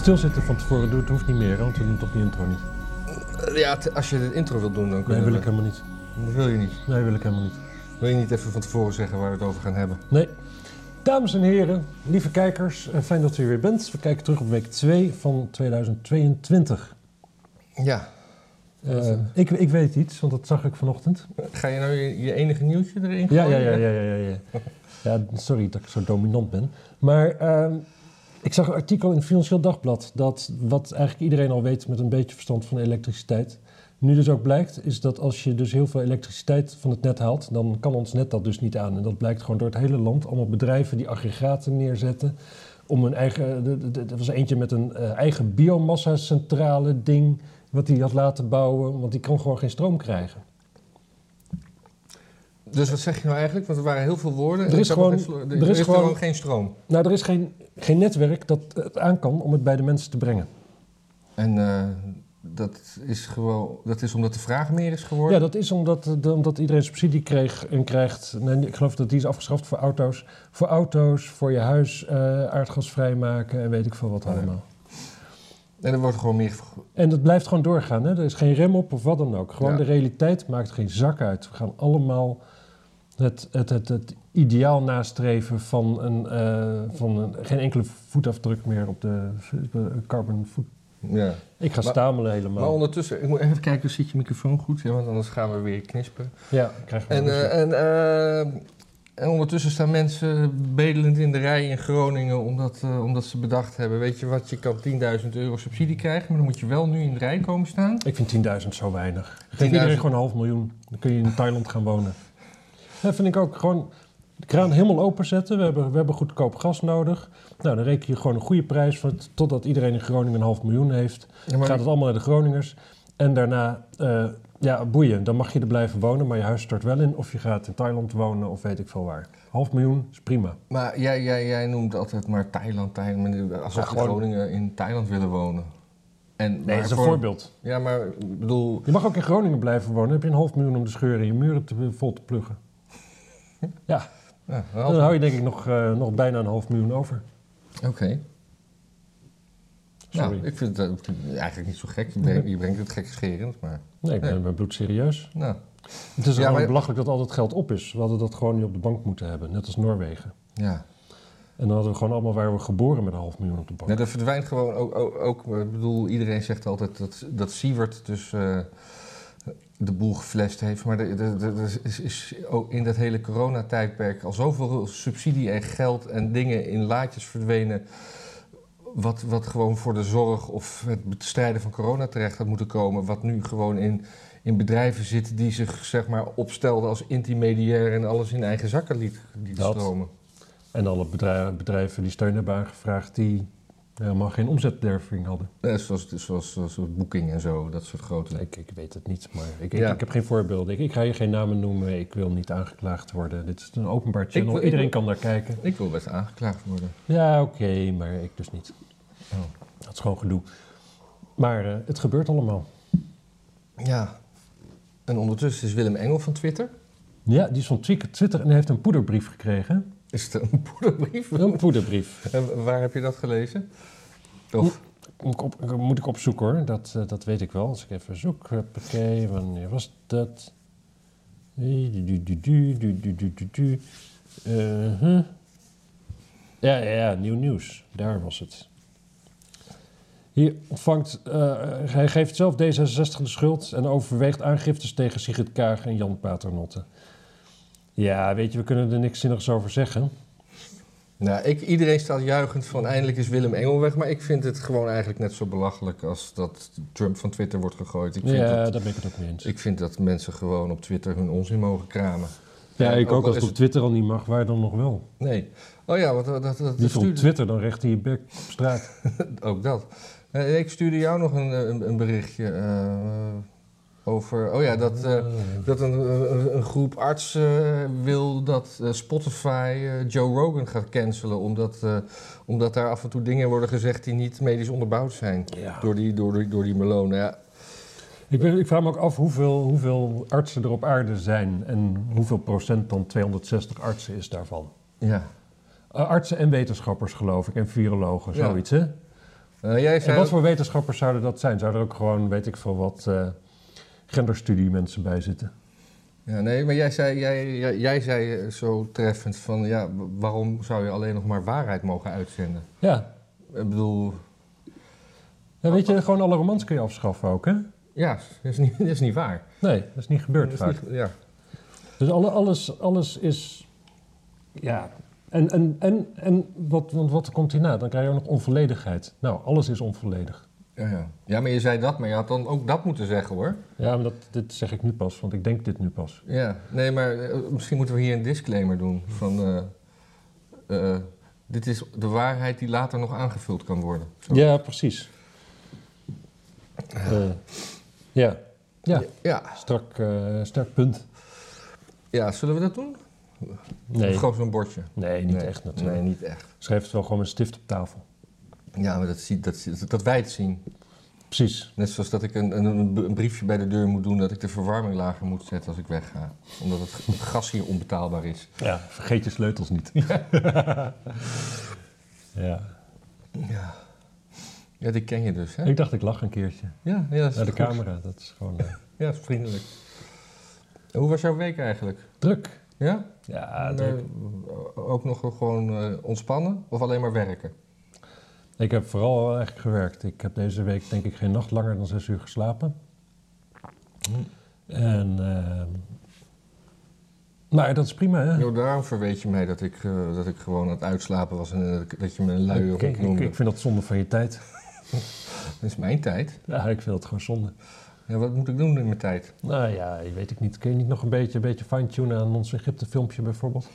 Stilzitten van tevoren doet, hoeft niet meer, want we doen toch die intro niet. Ja, als je de intro wilt doen, dan kun Nee, je wil dat. ik helemaal niet. Dat wil je niet. Nee, wil ik helemaal niet. Wil je niet even van tevoren zeggen waar we het over gaan hebben? Nee. Dames en heren, lieve kijkers, eh, fijn dat u er weer bent. We kijken terug op week 2 van 2022. Ja. Eh, ik, ik weet iets, want dat zag ik vanochtend. Ga je nou je, je enige nieuwtje erin Ja, gooien? ja, ja, ja, ja, ja, ja. Ja, sorry dat ik zo dominant ben. Maar ehm, ik zag een artikel in het Financieel Dagblad dat wat eigenlijk iedereen al weet met een beetje verstand van elektriciteit. Nu dus ook blijkt, is dat als je dus heel veel elektriciteit van het net haalt, dan kan ons net dat dus niet aan. En dat blijkt gewoon door het hele land. Allemaal bedrijven die aggregaten neerzetten om een eigen... de- Er was eentje met een eh, eigen biomassa-centrale ding wat hij had laten bouwen, want die kan gewoon geen stroom krijgen. Dus wat zeg je nou eigenlijk? Want er waren heel veel woorden. en Er is gewoon- geen er is gewoon- geen stroom. Nou, er is geen, geen netwerk dat het aan kan om het bij de mensen te brengen. En eh, dat, is gewoon, dat is omdat de vraag meer is geworden? Ja, dat is omdat, eh, de- omdat iedereen subsidie kreeg en krijgt. Nee, ik geloof dat die is afgeschaft voor auto's. Voor auto's, voor je huis eh, aardgas vrijmaken en weet ik veel wat Oh ja. allemaal. En er wordt gewoon meer... En dat blijft gewoon doorgaan. Hè? Er is geen rem op of wat dan ook. Gewoon Ja. de realiteit maakt geen zak uit. We gaan allemaal het, het, het, het ideaal nastreven van, een, eh, van een, geen enkele voetafdruk meer op de carbon foot. Ja. Ik ga Maar- stamelen helemaal. Maar ondertussen, ik moet even kijken, zit je microfoon goed? Ja, want anders gaan we weer knisperen. Ja, krijg En, eh, en, eh, en ondertussen staan mensen bedelend in de rij in Groningen omdat, omdat ze bedacht hebben, weet je wat, je kan 10.000 euro subsidie krijgen, maar dan moet je wel nu in de rij komen staan. Ik vind 10.000 zo weinig. Geef 10.000. iedereen gewoon een half miljoen. Dan kun je in Thailand gaan wonen. Dat vind ik ook gewoon de kraan helemaal openzetten. We hebben, we hebben goedkoop gas nodig. Nou, dan reken je gewoon een goede prijs voor het- totdat iedereen in Groningen een half miljoen heeft. Ja, maar Gaat het allemaal naar de Groningers. En daarna, eh, ja, boeien. Dan mag je er blijven wonen, maar je huis stort wel in. Of je gaat in Thailand wonen of weet ik veel waar. Half miljoen is prima. maar jij, jij, jij noemt altijd maar Thailand, Thailand, alsof Ja, gewoon- Groningen in Thailand willen wonen. En, Nee, dat is een voor- voorbeeld. Ja, maar ik bedoel, Je mag ook in Groningen blijven wonen. Dan heb je een half miljoen om de scheuren in je muren te, vol te pluggen. Ja, dan hou je denk ik nog, eh, nog bijna een half miljoen over. oké. Sorry. Nou, ik vind het eigenlijk niet zo gek. Je brengt, je brengt het gekscherend, maar Nee, ik ben, Nee. ben bloedserieus. nou, Het is Ja, maar- belachelijk dat al dat geld op is. We hadden dat gewoon niet op de bank moeten hebben, net als Noorwegen. ja. En dan hadden we gewoon allemaal, waren we geboren met een half miljoen op de bank. Nee, er verdwijnt gewoon ook, ook, ook ik bedoel, iedereen zegt altijd dat, dat Siewert dus eh, de boel geflasht heeft. Maar er, er, er- er is, is ook in dat hele coronatijdperk al zoveel subsidie en geld en dingen in laadjes verdwenen. Wat, wat gewoon voor de zorg of het bestrijden van corona terecht had moeten komen. Wat nu gewoon in, in bedrijven zit die zich zeg maar opstelden als intermediair en alles in eigen zakken liet, liet stromen. En alle bedrijven, bedrijven die steun hebben aangevraagd, die helemaal geen omzetderving hadden. Eh, zoals, zoals, zoals Booking en zo, dat soort grote. Ik, ik weet het niet, maar ik, Ja. ik, ik heb geen voorbeelden. Ik, ik ga je geen namen noemen, ik wil niet aangeklaagd worden. Dit is een openbaar channel, wil- iedereen wil- kan daar kijken. Ik wil best aangeklaagd worden. Ja, oké, maar ik dus niet. Oh. Dat is gewoon gedoe. Maar eh, het gebeurt allemaal. Ja. En ondertussen is Willem Engel van Twitter. Ja, die is van Twitter Twitter en hij heeft een poederbrief gekregen. Is het een poederbrief? Een poederbrief. En waar heb je dat gelezen? Of? Moet, ik, op, moet ik opzoeken hoor, dat, eh, dat weet ik wel. Als ik even zoek, oké, wanneer was dat? Uh -huh. Ja, ja, ja, nieuw nieuws. Daar was het. Hier ontvangt, eh, hij geeft zelf D66 de schuld en overweegt aangiftes tegen Sigrid Kaag en Jan Paternotte. Ja, weet je, we kunnen er niks zinnigs over zeggen. nou, ik, iedereen staat juichend van eindelijk is Willem Engel weg. Maar ik vind het gewoon eigenlijk net zo belachelijk als dat Trump van Twitter wordt gegooid. Ik vind, Ja, dat, daar ben ik het ook mee eens. ik vind dat mensen gewoon op Twitter hun onzin mogen kramen. ja, ik ook. al Als het op Twitter al niet mag, waar dan nog wel? Nee. Oh ja, want dat, dat, dat Niet op Twitter, dan recht in je bek op straat. Ook dat. Eh, ik stuurde jou nog een, een, een berichtje eh, over. Oh ja, dat, eh, dat een, een, groep artsen wil dat eh, Spotify eh, Joe Rogan gaat cancelen. Omdat, eh, omdat daar af en toe dingen worden gezegd die niet medisch onderbouwd zijn. Ja. Door die, door die, door die melonen. Ja, Ik, ben, ik vraag me ook af hoeveel, hoeveel artsen er op aarde zijn en hoeveel procent dan 260 artsen is daarvan. ja. Eh, artsen en wetenschappers geloof ik en virologen, Ja. zoiets hè? Eh, jij En zei wat voor wetenschappers zouden dat zijn? Zouden er ook gewoon, weet ik veel wat, eh genderstudie mensen bij zitten? Ja, nee, maar jij zei, jij, jij, jij zei eh, zo treffend van, ja, waarom zou je alleen nog maar waarheid mogen uitzenden? Ja. Ik bedoel, ja weet je, gewoon alle romans kun je afschaffen ook, hè? ja, dat is niet, dat is niet waar. Nee, dat is niet gebeurd Dat vaak. niet- ja. Dus alle, alles, alles is. Ja. En, en, en, en wat, want wat komt hierna? Dan krijg je ook nog onvolledigheid. Nou, alles is onvolledig. Ja, ja. ja, maar je zei dat, maar je had dan ook dat moeten zeggen hoor. Ja, maar dat, dit zeg ik nu pas, want ik denk dit nu pas. Ja, nee, maar eh, misschien moeten we hier een disclaimer doen van... eh, eh, dit is de waarheid die later nog aangevuld kan worden. Zo. Ja, precies. Eh, ja. ja, Ja, strak, strak punt. ja, zullen we dat doen? Nee, Of gewoon zo'n bordje? nee niet Nee, echt natuurlijk. Nee, niet echt. Schrijf het wel gewoon met een stift op tafel. Ja, maar dat, ziet, dat, dat wij het zien. Precies. Net zoals dat ik een, een, een briefje bij de deur moet doen dat ik de verwarming lager moet zetten als ik wegga. Omdat het, gas hier onbetaalbaar is. Ja, vergeet je sleutels niet. ja. Ja. Ja, die ken je dus, hè? Ik dacht ik lach een keertje. Ja, ja dat is Naar de goed. camera, dat is gewoon eh, Ja, dat is vriendelijk. Hoe was jouw week eigenlijk? druk. Ja? Ja, En, druk. eh, ook nog gewoon eh, ontspannen of alleen maar werken? Ik heb vooral eigenlijk gewerkt. Ik heb deze week denk ik geen nacht langer dan zes uur geslapen. En, ehm, maar dat is prima, hè? Jo, daarom verweet je mij dat ik, eh, dat ik gewoon aan het uitslapen was en dat je me een luie ik, hond ik, noemde. ik vind dat zonde van je tijd. Dat is mijn tijd. Ja, ik vind dat gewoon zonde. Ja, wat moet ik doen in mijn tijd? Nou ja, weet ik niet. Kun je niet nog een beetje, een beetje fine-tunen aan ons Egypte filmpje bijvoorbeeld?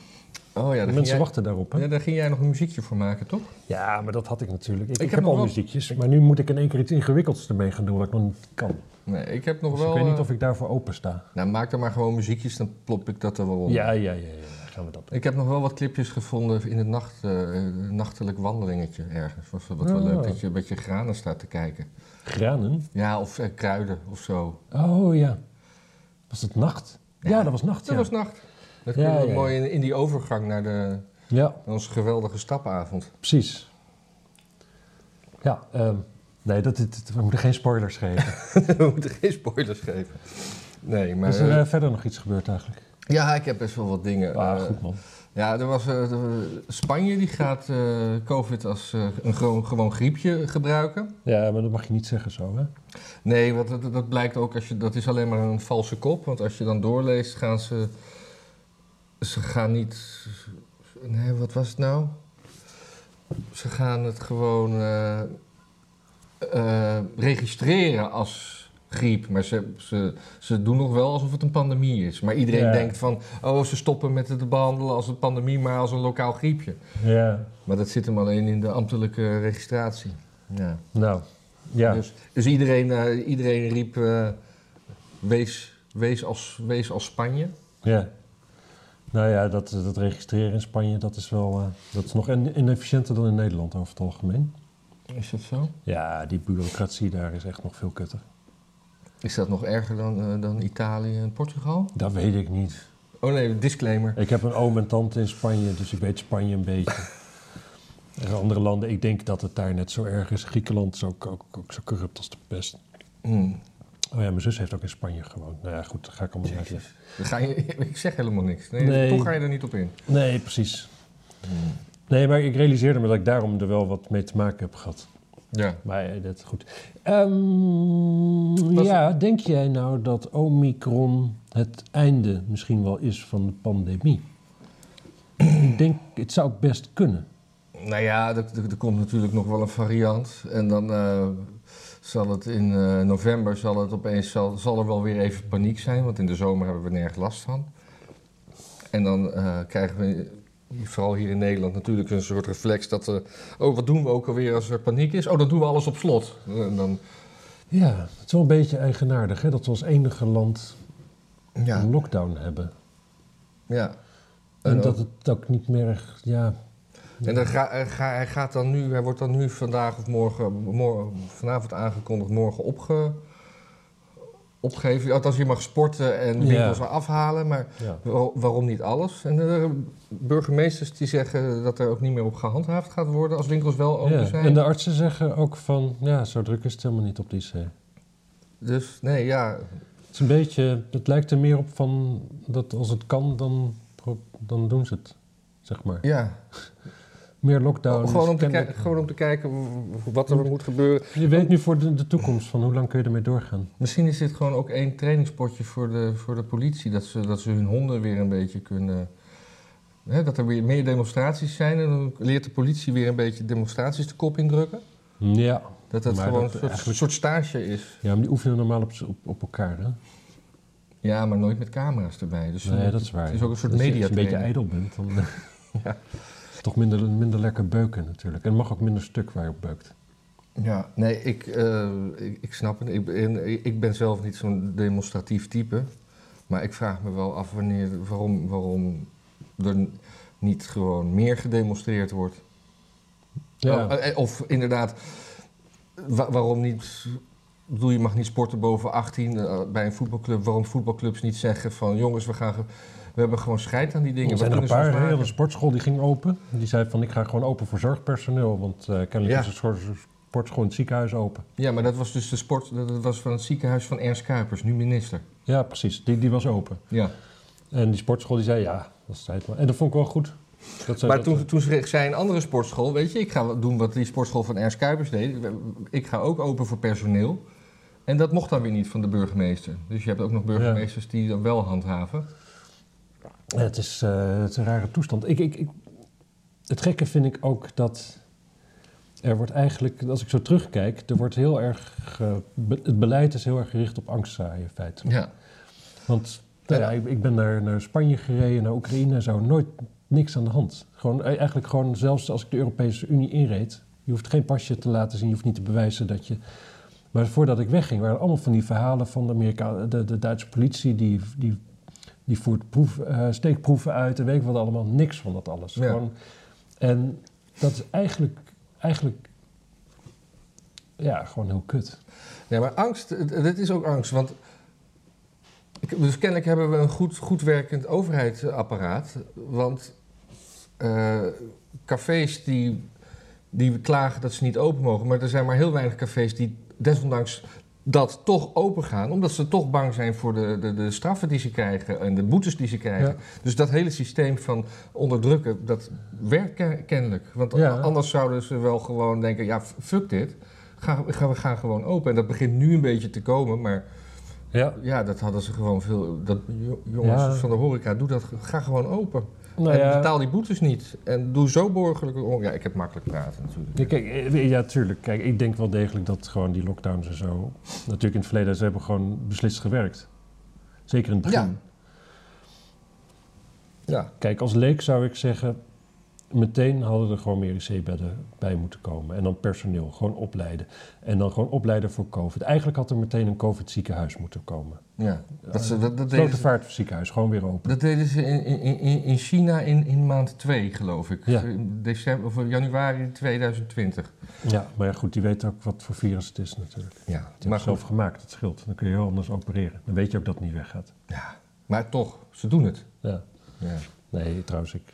Oh ja, Mensen jij, wachten daarop, hè? ja, daar ging jij nog een muziekje voor maken, toch? Ja, maar dat had ik natuurlijk. Ik, Ik ik heb al wel- muziekjes, maar nu moet ik in één keer iets ingewikkelds ermee gaan doen wat ik nog niet kan. Nee, ik heb nog Dus wel... ik weet niet eh, of ik daarvoor open sta. Nou, maak er maar gewoon muziekjes, dan plop ik dat er wel onder. Ja, ja, ja, ja, gaan we dat doen. Ik heb nog wel wat clipjes gevonden in het nacht, eh, nachtelijk wandelingetje ergens. Was wat wel leuk, dat je een beetje granen staat te kijken. Granen? Ja, of eh, kruiden of zo. Oh ja. Was het nacht? Ja, Ja, dat was nacht, Dat ja. was nacht. Dat Ja, kunnen we ja, mooi in, in die overgang naar, de, Ja, naar onze geweldige stapavond. precies. Ja, ehm, nee, dat, we moeten geen spoilers geven. we moeten geen spoilers geven. Nee, maar... Is er eh, eh, verder nog iets gebeurd eigenlijk? ja, ik heb best wel wat dingen. Ah, eh, goed man. Ja, er was, Spanje die gaat COVID als een gewoon, gewoon griepje gebruiken. Ja, maar dat mag je niet zeggen zo, hè? Nee, want dat, dat blijkt ook als je. Dat is alleen maar een valse kop. Want als je dan doorleest, gaan ze. Ze gaan niet. Nee, wat was het nou? Ze gaan het gewoon eh, eh, registreren als griep. Maar ze, ze, ze doen nog wel alsof het een pandemie is. Maar iedereen Ja. denkt van. Oh, ze stoppen met het behandelen als een pandemie, maar als een lokaal griepje. Ja. Maar dat zit hem alleen in de ambtelijke registratie. Ja. Nou, ja. Dus, dus iedereen, eh, iedereen riep, wees, wees, als, wees als Spanje. Ja. Nou ja, dat, dat registreren in Spanje, dat is wel... eh, dat is nog in- inefficiënter dan in Nederland over het algemeen. Is dat zo? Ja, die bureaucratie daar is echt nog veel kutter. Is dat nog erger dan, eh, dan Italië en Portugal? Dat weet ik niet. Oh nee, disclaimer. Ik heb een oom en tante in Spanje, dus ik weet Spanje een beetje. En andere landen, ik denk dat het daar net zo erg is. Griekenland is ook, ook, ook zo corrupt als de pest. Hmm. Oh ja, mijn zus heeft ook in Spanje gewoond. Nou ja, goed, dat ga ik allemaal Jezus. Dan ga je, ik zeg helemaal niks. Nee, Nee. Toch ga je er niet op in. Nee, precies. Hmm. Nee, maar ik realiseerde me dat ik daarom er wel wat mee te maken heb gehad. Ja. Maar eh, dat goed. Ehm, ja, denk jij nou dat Omicron het einde misschien wel is van de pandemie? ik denk, het zou best kunnen. Nou ja, er, er- er komt natuurlijk nog wel een variant. En dan eh, zal het in eh, november zal het opeens zal, zal er wel weer even paniek zijn. Want in de zomer hebben we nergens last van. En dan eh, krijgen we, vooral hier in Nederland, natuurlijk een soort reflex dat... eh, oh, wat doen we ook alweer als er paniek is? Oh, dan doen we alles op slot. En dan, Ja, het is wel een beetje eigenaardig hè, dat we als enige land ja, een lockdown hebben. ja. En, En dat ook- het ook niet meer ja... En dan ga, hij ga- hij gaat dan nu, hij wordt dan nu vandaag of morgen, morgen vanavond aangekondigd, morgen opge, opgeven. Althans, je mag sporten en Ja. winkels maar afhalen, maar Ja. waar- waarom niet alles? En de burgemeesters die zeggen dat er ook niet meer op gehandhaafd gaat worden als winkels wel open Ja, zijn. En de artsen zeggen ook van, ja, zo druk is het helemaal niet op die IC. Dus nee, ja, Het is een beetje, het lijkt er meer op van dat als het kan, dan, dan doen ze het, zeg maar. ja. Meer lockdown. gewoon, om te gewoon om te kijken wat er moet gebeuren. Je weet nu voor de, de toekomst van hoe lang kun je ermee doorgaan. Misschien is dit gewoon ook één trainingspotje voor de, voor de politie. Dat ze, dat ze hun honden weer een beetje kunnen... Hè, dat er weer meer demonstraties zijn en dan leert de politie weer een beetje demonstraties de kop indrukken. Ja. Dat het gewoon dat een soort, stage is. ja, maar die oefenen normaal op, op, op elkaar, hè? Ja, maar nooit met camera's erbij. Dus Nee, dat is waar. Het is ook een soort Dus Als je een beetje ijdel bent, dan Ja. Toch minder, minder lekker beuken natuurlijk. En mag ook minder stuk waar je op beukt. Ja, nee, ik, eh, ik, ik snap het. Ik ben, ik ben zelf niet zo'n demonstratief type. Maar ik vraag me wel af wanneer, waarom, waarom er niet gewoon meer gedemonstreerd wordt. Ja. Oh, eh, Of inderdaad, wa- waarom niet... Ik bedoel, je mag niet sporten boven 18 eh, bij een voetbalclub. Waarom voetbalclubs niet zeggen van... jongens, we, gaan we hebben gewoon scheid aan die dingen. er zijn er een paar. De maken. sportschool die ging open. Die zei van ik ga gewoon open voor zorgpersoneel. Want eh, kennelijk Ja. is het soort- sportschool in het ziekenhuis open. Ja, maar dat was dus de sport... Dat was van het ziekenhuis van Ernst Kuipers, nu minister. Ja, precies. Die, die was open. Ja. En die sportschool die zei ja, dat is tijd maar. En dat vond ik wel goed. Dat Maar dat- toen, toen zei een andere sportschool, weet je, ik ga doen wat die sportschool van Ernst Kuipers deed. Ik ga ook open voor personeel. En dat mocht dan weer niet van de burgemeester. Dus je hebt ook nog burgemeesters die dan wel handhaven. Ja, het, is, eh, het is een rare toestand. Ik, ik, ik, het gekke vind ik ook dat er wordt eigenlijk, als ik zo terugkijk, er wordt heel erg, eh, be- het beleid is heel erg gericht op angstzaaien feitelijk. Ja. Want nou ja, ik, ik ben naar, naar Spanje gereden, naar Oekraïne en zo, nooit niks aan de hand. Gewoon, eh, eigenlijk gewoon, zelfs als ik de Europese Unie inreed, je hoeft geen pasje te laten zien, je hoeft niet te bewijzen dat je... Maar voordat ik wegging, waren allemaal van die verhalen van de, Amerika de, de Duitse politie, die, die, die voert proef, eh, steekproeven uit en weet ik wat allemaal. Niks van dat alles. Ja. Gewoon, en dat is eigenlijk, eigenlijk, ja, gewoon heel kut. Ja, maar angst, dit is ook angst. Want ik- dus kennelijk hebben we een goed, goed werkend overheidsapparaat. Want eh, cafés die, die klagen dat ze niet open mogen. Maar er zijn maar heel weinig cafés die desondanks dat toch open gaan. Omdat ze toch bang zijn voor de, de, de straffen die ze krijgen en de boetes die ze krijgen. Ja. Dus dat hele systeem van onderdrukken, dat werkt ke- kennelijk. Want Ja. anders zouden ze wel gewoon denken, ja, fuck dit. Ga, ga, we gaan gewoon open. En dat begint nu een beetje te komen, maar Ja. ja, dat hadden ze gewoon veel... Dat, jo- jongens Ja. van de horeca, doe dat, ga gewoon open. Nou en ja, betaal die boetes niet. En doe zo borgelijk... Ja, ik heb makkelijk praten natuurlijk. Ja, kijk, eh, ja, tuurlijk. Kijk, ik denk wel degelijk dat gewoon die lockdowns en zo... Natuurlijk in het verleden, ze hebben gewoon beslist gewerkt. Zeker in het begin. Ja. Ja, Kijk, als leek zou ik zeggen... Meteen hadden er gewoon meer IC-bedden bij moeten komen. En dan personeel, gewoon opleiden. En dan gewoon opleiden voor COVID. Eigenlijk had er meteen een COVID-ziekenhuis moeten komen. ja. Dat, ze, dat, dat, deden ze, Slotervaartziekenhuis, gewoon weer open. dat deden ze in, in, in, in China in, in maand 2, geloof ik. Ja. December, of januari 2020. Ja, maar ja, goed, die weten ook wat voor virus het is natuurlijk. Die Ja, hebben het zelf goed, gemaakt, dat scheelt. Dan kun je heel anders opereren. Dan weet je ook dat het niet weggaat. ja, maar toch, ze doen het. Ja. Ja. Nee, trouwens, ik...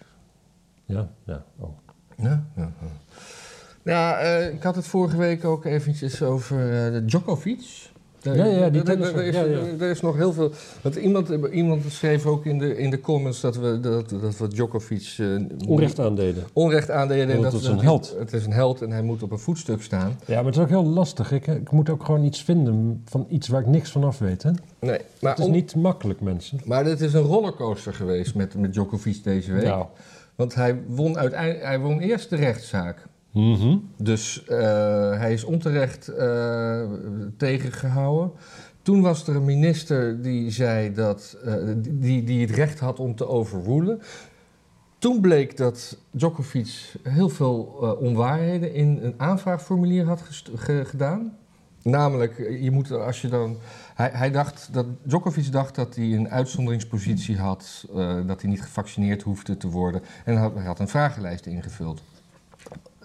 Ja, ja. Oh. Ja, ja, ja. Ja, eh, ik had het vorige week ook eventjes over eh, de Djokovic. Daar- Ja, ja, die daar- tennisser. daar is, Ja, ja. Er is nog heel veel... Want iemand, iemand schreef ook in de, in de comments dat we, dat, dat we Djokovic... eh, Onrecht aandeden. onrecht aandeden. en dat het is een held. Het is een held en hij moet op een voetstuk staan. Ja, maar het is ook heel lastig. Ik, ik moet ook gewoon iets vinden van iets waar ik niks van af weet. Hè? Nee, maar, Het is niet makkelijk, mensen. maar dit is een rollercoaster geweest met, met Djokovic deze week. Nou. Want hij won, uiteindelijk, hij won eerst de rechtszaak. Mhm. Dus eh, hij is onterecht eh, tegengehouden. Toen was er een minister die zei dat eh, die, die het recht had om te overroelen. Toen bleek dat Djokovic heel veel onwaarheden in een aanvraagformulier had ge- gedaan. Namelijk, je moet als je dan. Hij, hij dacht dat Djokovic dacht dat hij een uitzonderingspositie had, eh, dat hij niet gevaccineerd hoefde te worden. En hij had, hij had een vragenlijst ingevuld.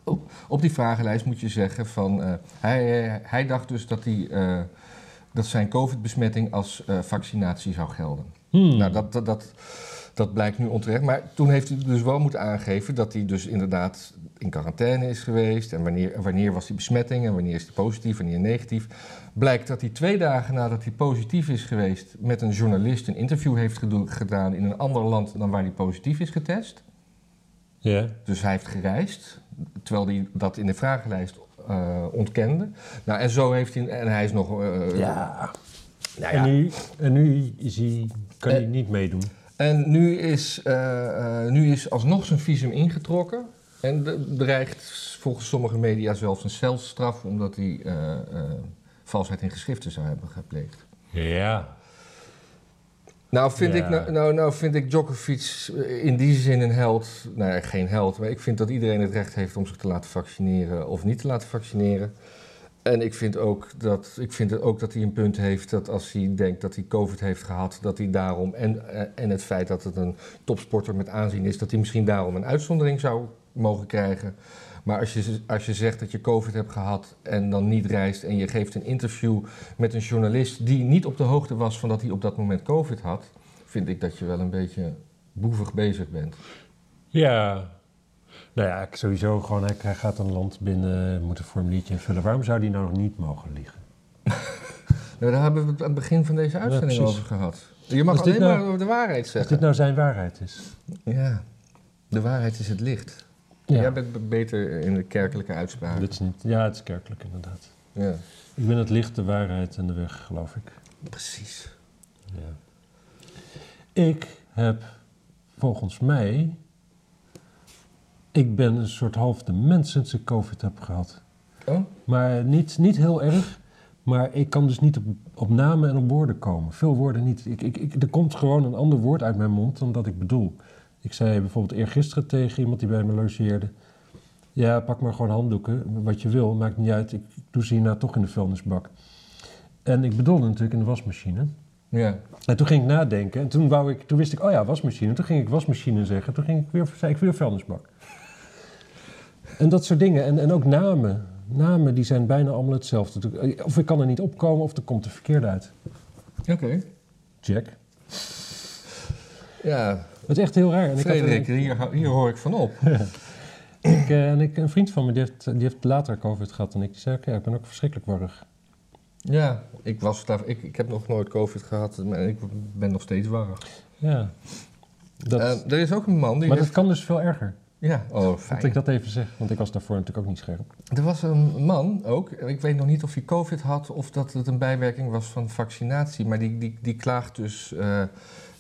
Op, op die vragenlijst moet je zeggen van. eh, hij, hij dacht dus dat hij. eh, dat zijn COVID-besmetting als eh, vaccinatie zou gelden. Hmm. Nou, dat, dat, dat, dat blijkt nu onterecht. Maar toen heeft hij dus wel moeten aangeven dat hij dus inderdaad in quarantaine is geweest. En wanneer, wanneer was die besmetting en wanneer is die positief, wanneer negatief. Blijkt dat hij twee dagen nadat hij positief is geweest met een journalist een interview heeft gedaan in een ander land dan waar hij positief is getest. Ja. Dus hij heeft gereisd, terwijl hij dat in de vragenlijst eh, ontkende. Nou, en zo heeft hij, en hij is nog... eh, ja. nou En, nu, en nu is hij, kan hij Eh, niet meedoen. En nu is, eh, eh, nu is alsnog zijn visum ingetrokken. En dreigt volgens sommige media zelfs een celstraf... omdat hij eh, valsheid in geschriften zou hebben gepleegd. Ja. Nou vind, Ja. ik, nou, nou, nou vind ik Djokovic in die zin een held. Nou ja, geen held, maar ik vind dat iedereen het recht heeft om zich te laten vaccineren of niet te laten vaccineren. En ik vind, ook dat, ik vind ook dat hij een punt heeft dat als hij denkt dat hij COVID heeft gehad, dat hij daarom, en, eh, en het feit dat het een topsporter met aanzien is, dat hij misschien daarom een uitzondering zou mogen krijgen. Maar als je, als je zegt dat je COVID hebt gehad en dan niet reist en je geeft een interview met een journalist die niet op de hoogte was van dat hij op dat moment COVID had, vind ik dat je wel een beetje boevig bezig bent. Ja. Nou ja, sowieso gewoon, hij, hij gaat een land binnen, moet een formuliertje invullen. Waarom zou die nou nog niet mogen liegen? Nou, daar hebben we het aan het begin van deze uitzending over gehad. Je mag Als alleen nou- maar de waarheid Als zeggen. dit nou zijn waarheid is. Ja, de waarheid is het licht. Ja. Jij bent beter in de kerkelijke uitspraak. Dit is niet, ja, het is kerkelijk inderdaad. Ja, Ik ben het licht, de waarheid en de weg, geloof ik. precies. Ja. Ik heb volgens mij. Ik ben een soort half de mens sinds ik COVID heb gehad. Oh? Maar niet, niet heel erg. Maar ik kan dus niet op, op namen en op woorden komen. Veel woorden niet. Ik, ik, ik, er komt gewoon een ander woord uit mijn mond dan dat ik bedoel. Ik zei bijvoorbeeld eergisteren tegen iemand die bij me logeerde. Ja, pak maar gewoon handdoeken. Wat je wil, maakt niet uit. Ik, doe ze hierna toch in de vuilnisbak. En ik bedoelde natuurlijk in de wasmachine. Ja. En toen ging ik nadenken. En toen, wou ik, toen wist ik, oh ja, wasmachine. Toen ging ik wasmachine zeggen. Toen ging ik weer, zei ik weer vuilnisbak. En dat soort dingen. En, en ook namen. Namen die zijn bijna allemaal hetzelfde. Of ik kan er niet opkomen of er komt er verkeerd uit. Oké. Jack. Ja, Dat is echt heel raar. En ik had Frederik, een- hier, hier hoor ik van op. ik, eh, en ik, een vriend van me die heeft, die heeft later COVID gehad. En ik die zei, oké, ik ben ook verschrikkelijk warrig. Ja, ik, was daar, ik, ik heb nog nooit COVID gehad, maar ik ben nog steeds warrig. Ja. Dat, Eh, er is ook een man die maar dat kan dus veel erger. Ja, oh Dat ik dat even zeg. Want ik was daarvoor natuurlijk ook niet scherp. Er was een man ook, ik weet nog niet of hij COVID had of dat het een bijwerking was van vaccinatie, maar die, die, die klaagt dus eh,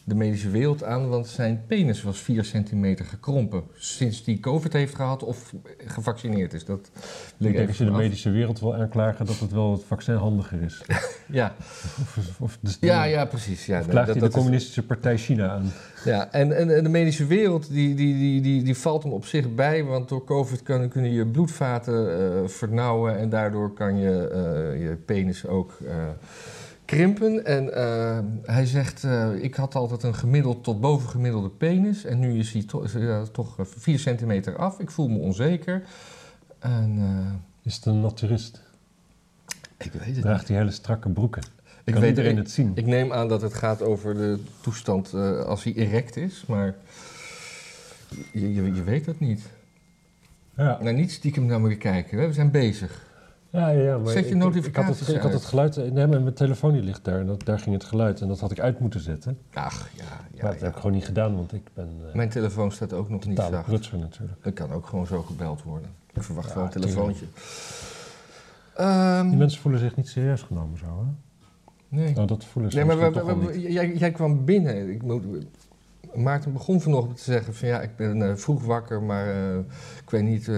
de medische wereld aan, want zijn penis was 4 centimeter gekrompen sinds hij COVID heeft gehad of gevaccineerd is. Dat Ik denk als je de medische wereld wil aanklagen dat het wel het vaccin handiger is. Ja, Of, of, ja, ja, precies. Ja, nee, klaagt dat- hij de is- communistische partij China aan? Ja, en, en, en de medische wereld die, die, die, die, die valt hem op zich bij, want door COVID kan, kunnen je bloedvaten eh, vernauwen en daardoor kan je eh, je penis ook eh, krimpen. En eh, hij zegt, eh, ik had altijd een gemiddeld tot bovengemiddelde penis en nu is hij to- eh, toch 4 centimeter af. Ik voel me onzeker. En Is het een naturist? ik weet het Draagt hij hele strakke broeken? Ik kan weet iedereen het zien? Ik neem aan dat het gaat over de toestand als hij erect is, maar je, je, je weet dat niet. ja. Nou, niet stiekem naar me kijken, hè? we zijn bezig. Ja, ja, maar Zet je ik, notificaties ik, had het, ik had het geluid... Nee, maar mijn telefoon die ligt daar en dat, daar ging het geluid. En dat had ik uit moeten zetten. Ach, ja, maar ja, dat ja. heb ik gewoon niet gedaan, want ik ben uh, Mijn telefoon staat ook nog niet zacht. prutser natuurlijk. Dat kan ook gewoon zo gebeld worden. Ik verwacht Ja, gewoon een telefoontje. Ehm, Die mensen voelen zich niet serieus genomen zo, hè? nee. Nou, dat voelen ze Nee, maar we, wel jij, jij kwam binnen. Ik moet, Maarten begon vanochtend te zeggen van ja, ik ben eh, vroeg wakker, maar eh, ik weet niet.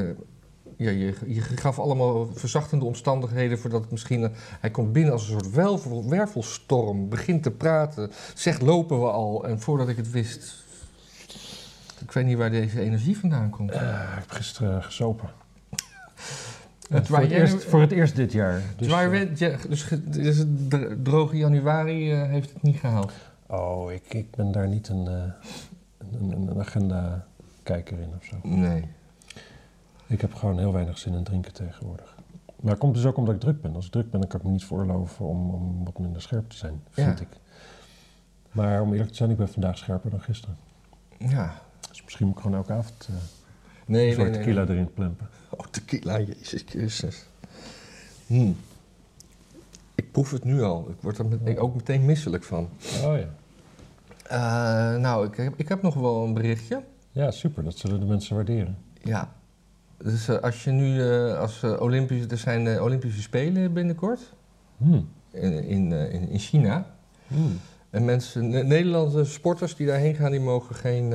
Eh, ja, je, je gaf allemaal verzachtende omstandigheden voordat het misschien... eh, hij komt binnen als een soort wervel, wervelstorm, begint te praten, zegt lopen we al. En voordat ik het wist, ik weet niet waar deze energie vandaan komt. Eh, ik heb gisteren uh, gesopen. Het voor, het eerst, voor het eerst dit jaar. Dus, eh, ja, dus, dus het droge januari eh, heeft het niet gehaald. oh, ik, ik ben daar niet een, eh, een, een, een agenda-kijker in of zo. Nee. Ik heb gewoon heel weinig zin in drinken tegenwoordig. Maar het komt dus ook omdat ik druk ben. Als ik druk ben, dan kan ik me niet veroorloven om, om wat minder scherp te zijn, vind Ja. ik. Maar om eerlijk te zijn, ik ben vandaag scherper dan gisteren. Ja. Dus misschien moet ik gewoon elke avond eh Nee, een soort nee. tequila nee. erin plempen. Oh, tequila, jezus Christus. Hm. Ik proef het nu al. Ik word er met- ook meteen misselijk van. Oh ja. Eh, nou, ik heb, ik heb nog wel een berichtje. Ja, super. Dat zullen de mensen waarderen. Ja. Dus eh, als je nu, eh, als eh, Olympische, er zijn Olympische Spelen binnenkort Hm. in, in, in, in China. Hm. En mensen, Ne- Nederlandse sporters die daarheen gaan, die mogen geen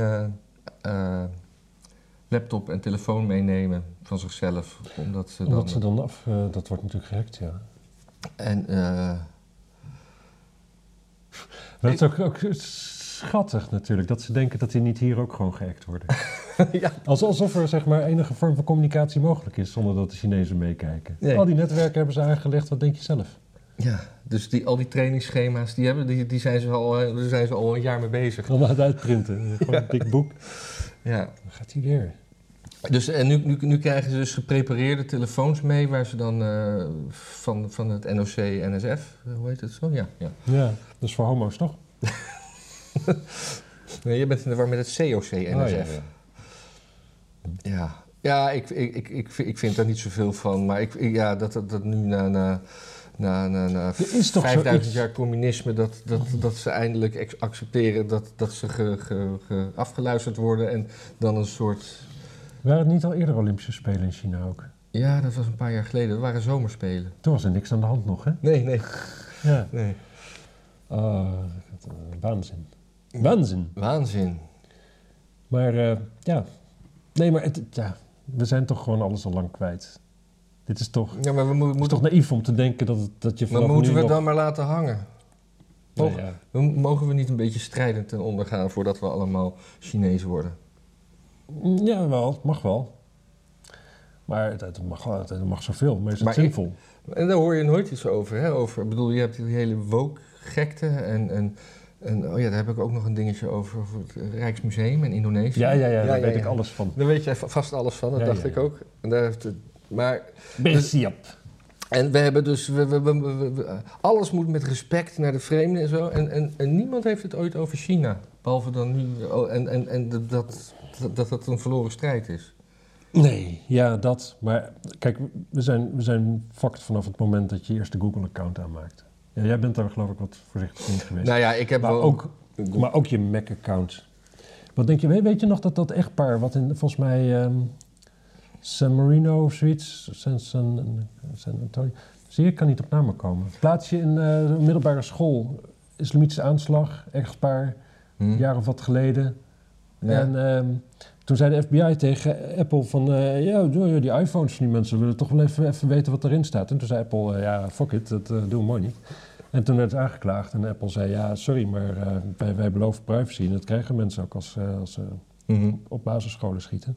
laptop en telefoon meenemen van zichzelf. Omdat ze dan... Omdat ze dan af... dat wordt natuurlijk gehackt, ja. En het is ook, ook schattig natuurlijk, dat ze denken dat die niet hier ook gewoon gehackt worden. ja, Als, alsof er zeg maar enige vorm van communicatie mogelijk is zonder dat de Chinezen meekijken. Nee. Al die netwerken hebben ze aangelegd, wat denk je zelf? ja, dus die, al die trainingsschema's, die, hebben, die, die zijn ze al, eh, daar zijn ze al een jaar mee bezig. Allemaal het uitprinten, gewoon een dik boek. Ja. Dan gaat hij weer. Dus, en nu, nu, nu krijgen ze dus geprepareerde telefoons mee, waar ze dan eh, van, van het NOC, NSF, eh, hoe heet het zo? Ja, ja. Ja, dat is voor homo's toch? Nee, je bent in de war met het COC, NSF. Oh, ja, ja, ja. ik, ik, ik, ik, vind- daar niet zoveel van, maar ik, ja, dat, dat, dat nu na, na, na, na, na Er is toch 5000 zoiets- jaar communisme, dat, dat, dat ze eindelijk accepteren dat, dat ze ge, ge, ge- afgeluisterd worden en dan een soort... Waren het niet al eerder Olympische Spelen in China ook? Ja, dat was een paar jaar geleden, dat waren zomerspelen. Toen was er niks aan de hand nog, hè? Nee, nee, Ja. nee. Ah, eh, waanzin. Waanzin. Waanzin. Maar eh, ja, nee, maar het, ja, we zijn toch gewoon alles al lang kwijt. Dit is toch, Ja, maar we het moeten, toch naïef om te denken dat, het, dat je maar vanaf moeten nu we nog... dan maar laten hangen? Nou ja, We- Mogen we niet een beetje strijdend ten onder gaan voordat we allemaal Chinezen worden? ja, wel, het mag wel. Maar het, het mag, het, het mag zoveel, maar is het Maar ik- zinvol? En daar hoor je nooit iets over. Hè? over ik bedoel, je hebt die hele woke-gekte en, en, en oh ja, daar heb ik ook nog een dingetje over, over het Rijksmuseum in Indonesië. Ja, ja, ja, Ja, daar ja, weet ja. ik alles van. Daar weet jij va- vast alles van, dat Ja, dacht ja, ik ook. En, daar heeft het, maar, en we hebben dus, we, we, we- we- we- alles moet met respect naar de vreemden en zo. En, en, en niemand heeft het ooit over China. Behalve dan nu, oh, en, en, en dat, dat, dat dat een verloren strijd is. Nee, ja, dat. Maar kijk, we zijn, we zijn fucked vanaf het moment dat je eerst de Google-account aanmaakt. Ja, jij bent daar geloof ik wat voorzichtig in geweest. Nou ja, ik heb maar, wel... ook, maar ook je Mac-account. Wat denk je, weet, je nog dat dat echtpaar, wat in volgens mij ehm, San Marino of zoiets, San, San, San Antonio, zie je, ik kan niet op namen komen. Plaatsje in een middelbare school, islamitische aanslag, echtpaar, Hm? een jaar of wat geleden. En ehm, toen zei de FBI tegen Apple van... eh, ja, die iPhones van die mensen willen toch wel even, even weten wat erin staat. En toen zei Apple, eh, ja, fuck it, dat eh, doen we mooi niet. En toen werd het aangeklaagd en Apple zei... ja, sorry, maar wij, wij beloven privacy. En dat krijgen mensen ook als, als ze Mhm. op basisscholen schieten.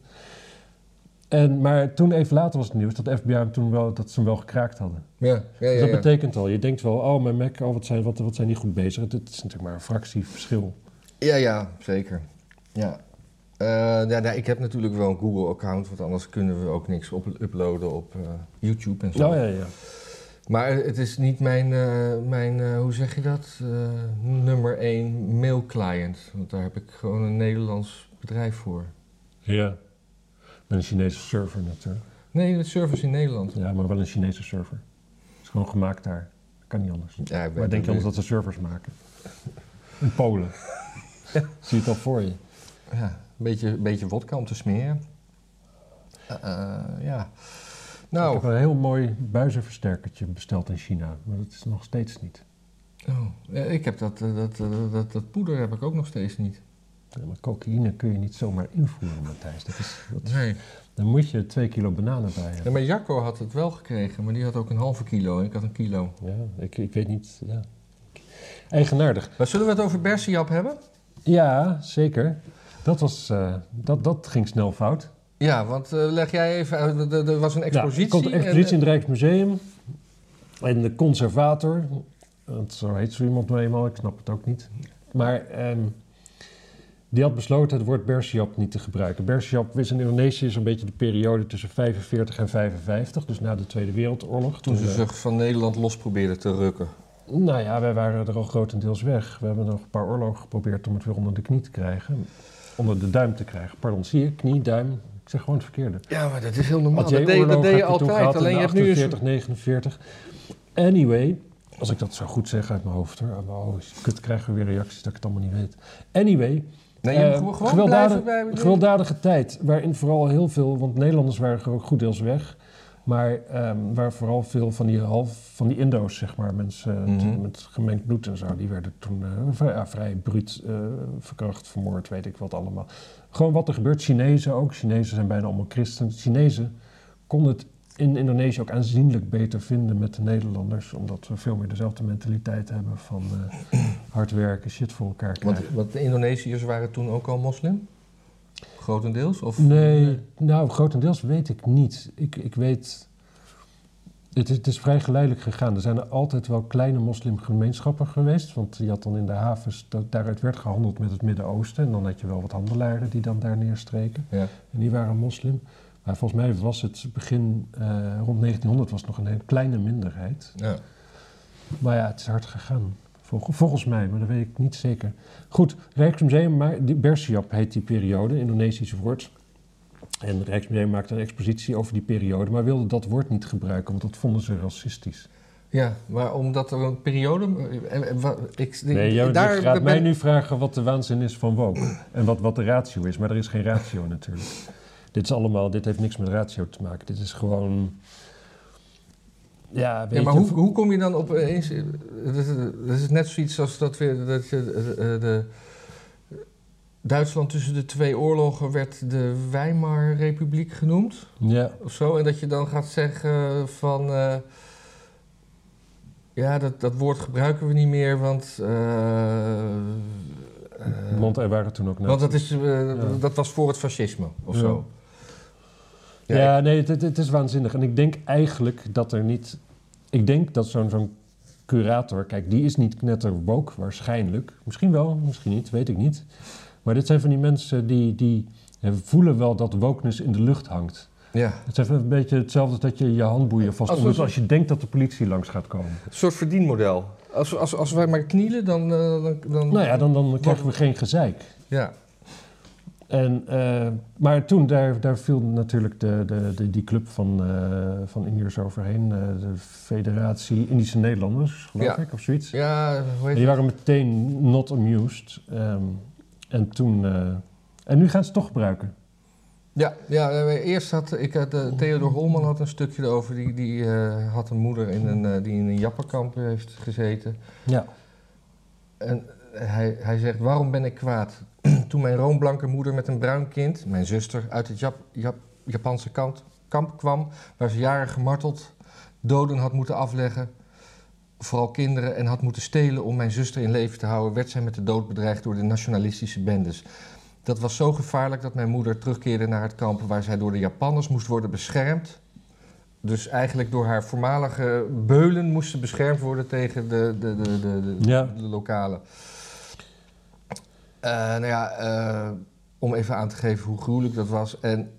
En, maar toen even later was het nieuws dat de FBI hem toen wel, dat ze hem wel gekraakt hadden. Ja, ja, Dus ja. dat ja. betekent al, je denkt wel, oh mijn Mac, oh, wat, zijn, wat, wat zijn die goed bezig. Het, het is natuurlijk maar een fractie verschil. Ja, ja, zeker. Ja. Eh, ja, nou, ik heb natuurlijk wel een Google-account, want anders kunnen we ook niks op uploaden op eh, YouTube en zo. Oh ja, ja. Maar het is niet mijn, eh, mijn hoe zeg je dat, nummer één mail-client. Want daar heb ik gewoon een Nederlands bedrijf voor. Ja. Met een Chinese server natuurlijk. Nee, de service in Nederland. Ja, maar wel een Chinese server. Het is gewoon gemaakt daar. Kan niet anders. Ja, Waar denk je anders dat ze servers maken? In Polen. Zie je het al voor je? Ja, een beetje, een beetje wodka om te smeren. Eh, eh, ja. Ik Nou, heb een heel mooi buizenversterkertje besteld in China. Maar dat is nog steeds niet. oh, ja, ik heb dat, eh, dat, eh, dat, dat poeder heb ik ook nog steeds niet. Ja, maar cocaïne kun je niet zomaar invoeren, Matthijs. Dat is, Nee. dan moet je twee kilo bananen bij Ja, hebben. maar Jacco had het wel gekregen, maar die had ook een halve kilo en ik had een kilo. Ja, ik, ik weet niet. Ja. Eigenaardig. Maar zullen we het over Bersiap hebben? Ja, zeker. Dat, was, eh, dat, dat ging snel fout. Ja, want eh, leg jij even uit, er- was een expositie. Ja, er komt een en- expositie in het Rijksmuseum. En de conservator, want zo heet zo iemand nou eenmaal, ik snap het ook niet. Maar ehm, Die had besloten het woord Bersiap niet te gebruiken. Bersiap is in Indonesië zo'n beetje de periode tussen 45 en 55, dus na de Tweede Wereldoorlog. Toen ze we- zich van Nederland los probeerden te rukken. Nou ja, wij waren er al grotendeels weg. We hebben nog een paar oorlogen geprobeerd om het weer onder de knie te krijgen. Onder de duim te krijgen. Pardon, zie je? Knie, duim. Ik zeg gewoon het verkeerde. Ja, maar dat is heel normaal. Dat deed, dat deed je altijd. Alleen je hebt nu eens... 48, 49. Anyway, als ik dat zo goed zeg uit mijn hoofd hoor. Oh, kut, krijgen we weer reacties dat ik het allemaal niet weet. Anyway, Nee, je eh, gewoon bij... gewelddadige tijd. Waarin vooral heel veel, want Nederlanders waren ook goed deels weg. Maar ehm, waar vooral veel van die, half, van die Indo's, zeg maar, mensen Mhm. met gemengd bloed en zo, die werden toen eh, vrij, ja, vrij bruut eh, verkracht, vermoord, weet ik wat allemaal. Gewoon wat er gebeurt. Chinezen ook. Chinezen zijn bijna allemaal christen. Chinezen konden het in Indonesië ook aanzienlijk beter vinden met de Nederlanders, omdat we veel meer dezelfde mentaliteit hebben van eh, hard werken, shit voor elkaar krijgen. Want, want de Indonesiërs waren toen ook al moslim? Grotendeels? Of, Nee, nou, grotendeels weet ik niet. Ik, ik weet. Het is, het is vrij geleidelijk gegaan. Er zijn er altijd wel kleine moslimgemeenschappen geweest. Want je had dan in de havens, dat, daaruit werd gehandeld met het Midden-Oosten. En dan had je wel wat handelaren die dan daar neerstreken. Ja. En die waren moslim. Maar volgens mij was het begin, eh, rond 1900 was het nog een hele kleine minderheid. ja. Maar ja, het is hard gegaan. Vol- volgens mij, maar dat weet ik niet zeker. Goed, Rijksmuseum, maar die Bersiap heet die periode, Indonesisch woord. En het Rijksmuseum maakte een expositie over die periode, maar wilde dat woord niet gebruiken, want dat vonden ze racistisch. Ja, maar omdat er een periode... eh, eh, wa- Ik, Nee, jij daar je gaat ben- mij nu vragen wat de waanzin is van woke. En wat, wat de ratio is, maar er is geen ratio natuurlijk. Dit is allemaal, dit heeft niks met ratio te maken. Dit is gewoon... Ja, weet Ja, maar je... hoe, hoe kom je dan op eens... Het is, net zoiets als dat, we, dat je eh, eh, de... Duitsland tussen de twee oorlogen werd de Weimar-republiek genoemd. Ja, of zo. En dat je dan gaat zeggen van... eh, ja, dat, dat woord gebruiken we niet meer, want... want er waren toen ook... want dat, is, Ja. dat was voor het fascisme, of Ja. zo. Ja, ik- nee, het, het- het is waanzinnig. En ik denk eigenlijk dat er niet... Ik denk dat zo'n zo'n curator... Kijk, die is niet knetter woke, waarschijnlijk. Misschien wel, misschien niet, weet ik niet. Maar dit zijn van die mensen die, die voelen wel dat wokeness in de lucht hangt. ja. Het is even een beetje hetzelfde als dat je je handboeien vast Als we- als je denkt dat de politie langs gaat komen. Een soort verdienmodel. Als, als, als wij maar knielen, dan... eh, dan, dan Nou ja, dan, dan krijgen we geen gezeik. ja. En, eh, maar toen, daar, daar viel natuurlijk de, de, de, die club van, eh van Indiërs overheen. eh, de Federatie Indische Nederlanders, geloof Ja. ik, of zoiets. Ja, hoe die waren meteen not amused. Ehm, en toen... en nu gaan ze het toch gebruiken. Ja, ja eerst had ik had, Theodor Holman had een stukje erover. Die, die had een moeder in een, die in een jappenkamp heeft gezeten. Ja. En hij, hij zegt, waarom ben ik kwaad? Toen mijn roomblanke moeder met een bruin kind, mijn zuster, uit het Jap, Jap- Japanse kant, kamp kwam, waar ze jaren gemarteld, doden had moeten afleggen, vooral kinderen, en had moeten stelen om mijn zuster in leven te houden, werd zij met de dood bedreigd door de nationalistische bendes. Dat was zo gevaarlijk dat mijn moeder terugkeerde naar het kamp waar zij door de Japanners moest worden beschermd. Dus eigenlijk door haar voormalige beulen moest ze beschermd worden tegen de, de, de, de, de, Ja. de lokale. Eh, nou ja, eh, om even aan te geven hoe gruwelijk dat was. En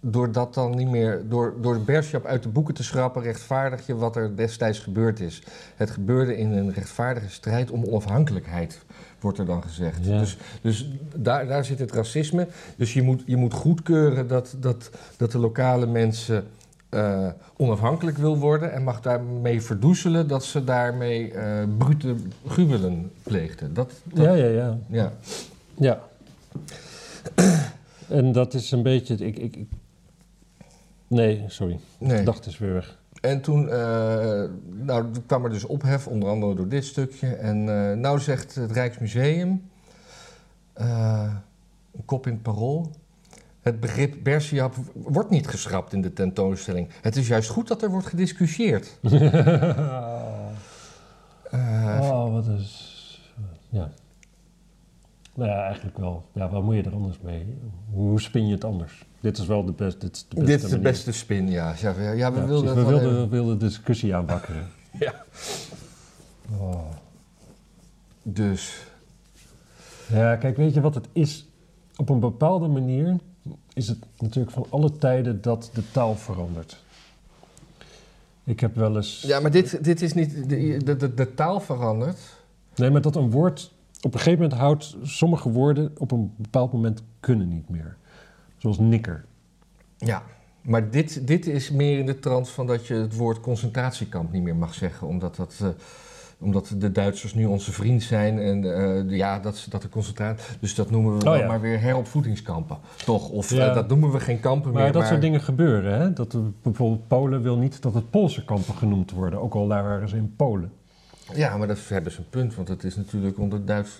door dat dan niet meer, door, door de Bershap uit de boeken te schrappen, rechtvaardig je wat er destijds gebeurd is. Het gebeurde in een rechtvaardige strijd om onafhankelijkheid, wordt er dan gezegd. Ja. Dus, dus daar, daar zit het racisme. Dus je moet, je moet goedkeuren dat, dat, dat de lokale mensen eh, onafhankelijk wil worden en mag daarmee verdoezelen dat ze daarmee brute gruwelen pleegden. Dat, dat- Ja, ja, ja. ja. Ja. en dat is een beetje... Ik, ik, ik- nee, sorry. Nee. De dacht is weer weg. En toen eh, nou, kwam er dus ophef, onder andere door dit stukje. En eh, nou zegt het Rijksmuseum, eh, een kop in het parool... Het begrip Bersiap wordt niet geschrapt in de tentoonstelling. Het is juist goed dat er wordt gediscussieerd. Oh, wat is... Ja. Nou ja, eigenlijk wel. Ja, wat moet je er anders mee? Hoe spin je het anders? Dit is wel de, best, dit is de beste dit is de manier. beste spin, ja. Ja, we, ja, we Ja, wilden we wilden, even- we wilden de discussie aanwakkeren. Ja. Oh. Dus. Ja, kijk, weet je wat het is? Op een bepaalde manier is het natuurlijk van alle tijden dat de taal verandert. Ik heb wel eens... Ja, maar dit, dit is niet... De, de, de, de taal verandert. Nee, maar dat een woord... Op een gegeven moment houdt sommige woorden op een bepaald moment kunnen niet meer. Zoals nikker. Ja. Maar dit, dit is meer in de trant van dat je het woord concentratiekamp niet meer mag zeggen, omdat dat... eh, omdat de Duitsers nu onze vriend zijn en eh, ja, dat, dat de concentratie. Dus dat noemen we Oh, dan ja. maar weer heropvoedingskampen. Toch? Of Ja. eh, dat noemen we geen kampen Maar meer. dat soort dingen gebeuren, hè? Dat bijvoorbeeld Polen wil niet dat het Poolse kampen genoemd worden. Ook al daar waren ze in Polen. Ja, maar dat hebben ze een punt, want het is natuurlijk onder Duits.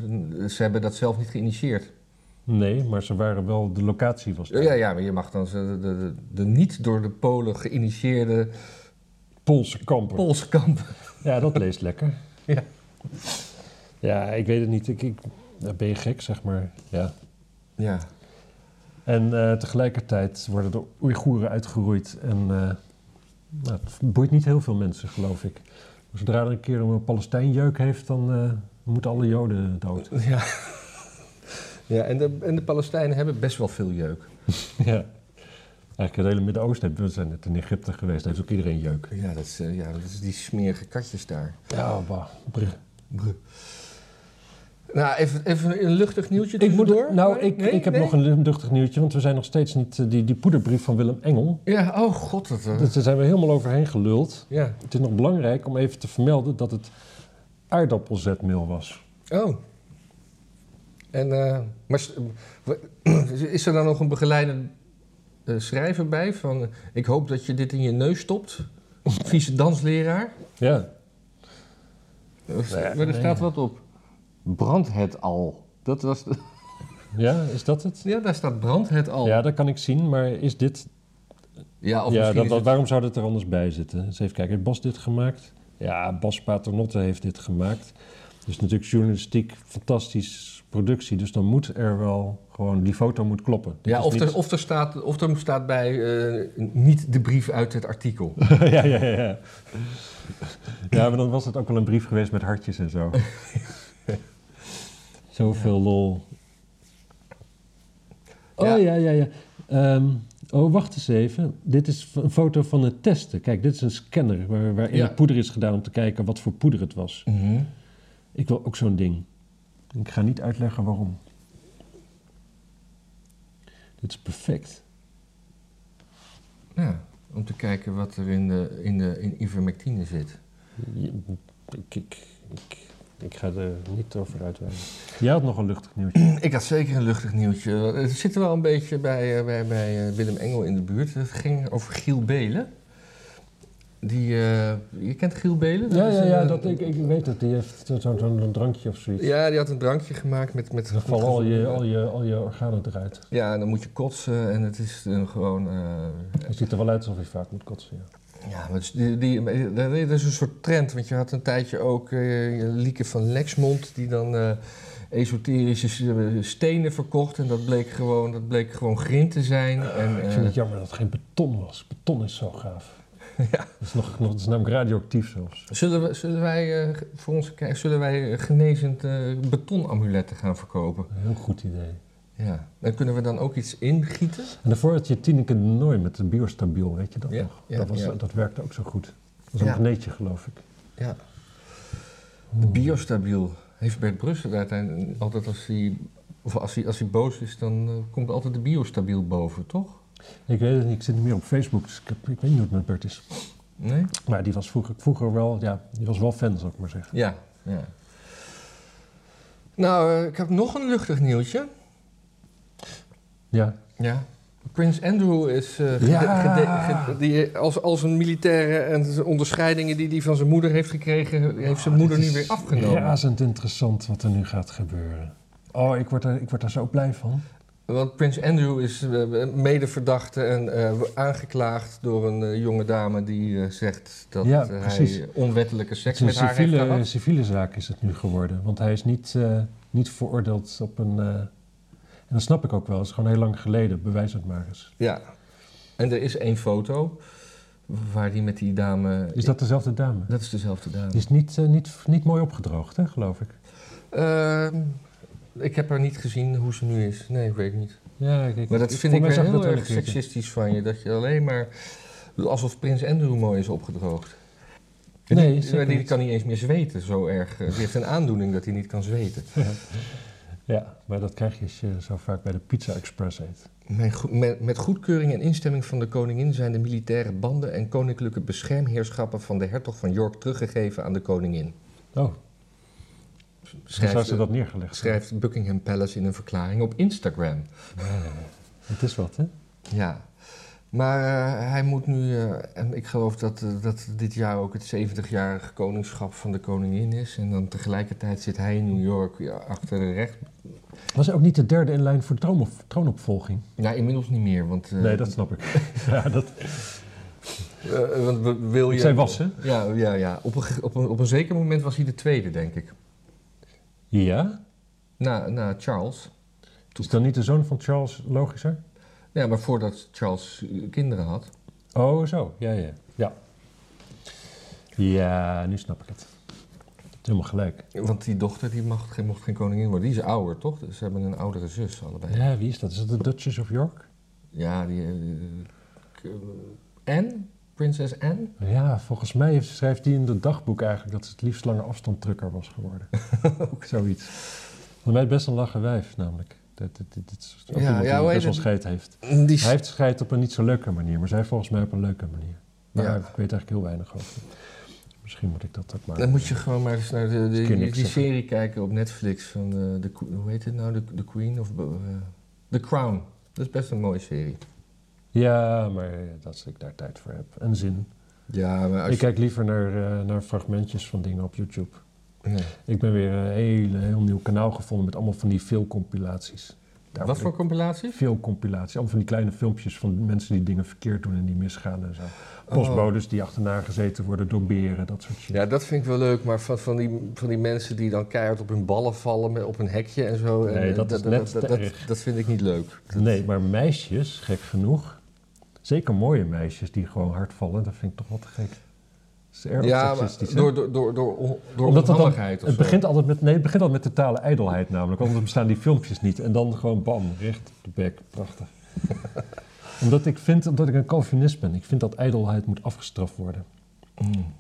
Ze hebben dat zelf niet geïnitieerd. Nee, maar ze waren wel... De locatie was Ja, ja, ja, maar je mag dan de, de, de, niet door de Polen geïnitieerde Poolse kampen. Poolse kampen. Ja, dat leest lekker. Ja. Ja, ik weet het niet. Ik, ben je gek, zeg maar. Ja. Ja. En eh, tegelijkertijd worden de Oeigoeren uitgeroeid. En eh, nou, het boeit niet heel veel mensen, geloof ik. Zodra er een keer een Palestijn jeuk heeft, dan eh, moeten alle Joden dood. Ja, ja en, de, en de Palestijnen hebben best wel veel jeuk. ja. Eigenlijk het hele Midden-Oosten, we zijn net in Egypte geweest, daar heeft ook iedereen jeuk. Ja, dat is, eh, ja, dat is die smerige katjes daar. Ja, bah. brr. Nou, even, even een luchtig nieuwtje Ik, moet, tussendoor. nou, Nee? ik, Nee? ik heb Nee? nog een duchtig nieuwtje, want we zijn nog steeds niet... eh, die, die poederbrief van Willem Engel, Ja, oh god. Dat, eh, daar zijn we helemaal overheen geluld. ja. Het is nog belangrijk om even te vermelden dat het aardappelzetmeel was. Oh. En, eh, maar is er dan nog een begeleidend eh, schrijver bij? Van, ik hoop dat je dit in je neus stopt. Vieze dansleraar. Ja. Nee, maar er nee. staat wat op. Brand het al. Dat was de- Ja, is dat het? ja, daar staat brand het al. Ja, dat kan ik zien, maar is dit... Ja, of ja, misschien dat, dat- het- waarom zou dit er anders bij zitten? Eens even kijken, heeft Bas dit gemaakt? Ja, Bas Paternotte heeft dit gemaakt. Dus natuurlijk journalistiek, fantastisch productie. Dus dan moet er wel gewoon, die foto moet kloppen. Dit Ja, of, niet- er, of, er staat, of er staat bij eh, niet de brief uit het artikel. ja, ja, ja, ja. Ja, maar dan was het ook wel een brief geweest met hartjes en zo. Zoveel lol. Oh Ja. ja, ja, ja. Ehm, oh, wacht eens even. Dit is een foto van het testen. Kijk, dit is een scanner waar, waarin Ja. poeder is gedaan om te kijken wat voor poeder het was. Ik wil ook zo'n ding. Ik ga niet uitleggen waarom. Dit is perfect. Ja, om te kijken wat er in, de, in, de, in ivermectine zit. Ik, ik, ik, ik ga er niet over uitweiden. Jij had nog een luchtig nieuwtje. Ik had zeker een luchtig nieuwtje. Het zit er wel een beetje bij, eh, bij, bij eh, Willem Engel in de buurt. Het ging over Giel Belen. Die, eh, je kent Giel Belen? Ja, is ja, een, ja dat, ik, ik weet het. Die heeft zo'n zo, zo'n drankje of zoiets. Ja, die had een drankje gemaakt met... met Dan vallen al je, al, je, al je organen eruit. Ja, en dan moet je kotsen en het is gewoon... eh, Het ziet er wel uit alsof je vaak moet kotsen. Ja. Ja, maar die, die, dat is een soort trend. Want je had een tijdje ook eh Lieke van Lexmond... die dan eh, esoterische eh, stenen verkocht. En dat bleek gewoon, dat bleek gewoon grind te zijn. En, ik eh, vind het jammer dat het geen beton was. Beton is zo gaaf. Ja. Dat is, nog, nog, dat is namelijk radioactief zelfs. Zullen, we, zullen wij eh, voor onze kijk, zullen wij eh, genezend eh, betonamuletten gaan verkopen? Een heel goed idee. Ja. En kunnen we dan ook iets ingieten? En daarvoor had je Tineke de Nooi met de biostabiel, weet je dat Ja, nog? ja, dat, was, ja. dat werkte ook zo goed. Dat was een magneetje, geloof ik. Ja. De biostabiel. Heeft Bert Brussel uiteindelijk altijd als hij, of als hij, als hij boos is, dan eh, komt altijd de biostabiel boven, toch? Ik weet het niet, ik zit niet meer op Facebook, dus ik, heb, ik weet niet hoe het met Bert is. Nee? Maar die was vroeger, vroeger wel, ja, die was wel fan, zou ik maar zeggen. Ja, ja. Nou, eh, ik heb nog een luchtig nieuwtje. Ja, Ja. Prins Andrew is Ja. ge- die, als, als een militaire en zijn onderscheidingen die hij van zijn moeder heeft gekregen, heeft zijn Oh, moeder nu weer afgenomen. Razend interessant wat er nu gaat gebeuren. Oh, ik word er, ik word er zo blij van. Want Prins Andrew is eh, medeverdachte en eh, aangeklaagd door een jonge dame die zegt dat Ja, hij onwettelijke seks een met haar heeft gehad. civiele zaak is het nu geworden. Want hij is niet, niet veroordeeld op een... en dat snap ik ook wel. Het is gewoon heel lang geleden. Bewijs het maar eens. Ja. En er is één foto waar hij met die dame... Is dat dezelfde dame? Dat is dezelfde dame. Die is niet, eh, niet, niet mooi opgedroogd, hè, geloof ik. Ehm, Ik heb haar niet gezien hoe ze nu is. Nee, ik weet niet. Ja, ik, Maar dat ik- vind ik zag heel wel erg seksistisch van je. Dat je alleen maar... Alsof Prins Andrew mooi is opgedroogd. Nee, die, die kan niet eens meer zweten, zo erg. Die heeft een aandoening dat hij niet kan zweten. Ja, maar dat krijg je als je zo vaak bij de Pizza Express eet. Met, goedkeuring en instemming van de koningin zijn de militaire banden en koninklijke beschermheerschappen van de hertog van York teruggegeven aan de koningin. Oh, hoe zou Schrijft, ze dat neergelegd schrijft Buckingham Palace in een verklaring op Instagram. Het is wat, hè? Ja, maar eh, hij moet nu, eh, en ik geloof dat, eh, dat dit jaar ook het 70-jarige koningschap van de koningin is. En dan tegelijkertijd zit hij in New York ja, achter de recht. Was hij ook niet de derde in lijn voor troonop, troonopvolging? Ja, inmiddels niet meer, want... nee, dat snap ik. ja, dat, want wil je... zij was, hè? Ja, ja, ja. Op, een, op, een, op een zeker moment was hij de tweede, denk ik. Ja? Na, na Charles. Is dan niet de zoon van Charles logischer? Ja, maar voordat Charles kinderen had. Oh, zo. Ja, ja. Ja, ja nu snap ik het. Helemaal gelijk. Want die dochter die mag, geen- mocht geen koningin worden. Die is ouder, toch? Ze hebben een oudere zus allebei. Ja, wie is dat? Is dat de Duchess of York? Ja, die... k- Anne? Prinses Anne? Ja, volgens mij schrijft die in het dagboek eigenlijk dat ze het liefst lange afstandtrukker was geworden. Ook zoiets. Voor mij best een lachen wijf, namelijk. Dat, dat, dat, dat is ook Ja, ja, die best wel scheid heeft. Die Hij heeft scheid op een niet zo leuke manier, maar zij volgens mij op een leuke manier. Maar Ja. ik weet eigenlijk heel weinig over. Misschien moet ik dat ook maar... Dan moet je gewoon maar eens naar de, die, serie kijken op Netflix van de, de hoe heet het nou, de, de Queen of eh, The Crown. Dat is best een mooie serie. Ja, maar dat ik daar tijd voor heb. En zin. Ja, maar als Ik kijk liever naar, eh, naar fragmentjes van dingen op YouTube. Ik ben weer een hele, heel nieuw kanaal gevonden met allemaal van die filmcompilaties. Daar Wat voor ik- compilatie? Filmcompilaties. Allemaal van die kleine filmpjes van mensen die dingen verkeerd doen en die misgaan en zo. Postbodes die achterna gezeten worden door beren, dat soort shit. Ja, dat vind ik wel leuk, maar van, van, die, van die mensen die dan keihard op hun ballen vallen met, op een hekje en zo. en, Nee, eh, dat is net dat, te dat, dat vind ik niet leuk. Nee, maar meisjes, gek genoeg, zeker mooie meisjes die gewoon hard vallen, dat vind ik toch wel te gek. Is erg Ja, seksistisch, door, door, door, door, on- door Omdat het dan- begint altijd met, nee, het begint altijd met totale ijdelheid namelijk, want dan bestaan die filmpjes niet. En dan gewoon bam, recht op de bek, prachtig. omdat ik vind, omdat ik een Calvinist ben, ik vind dat ijdelheid moet afgestraft worden. Mm.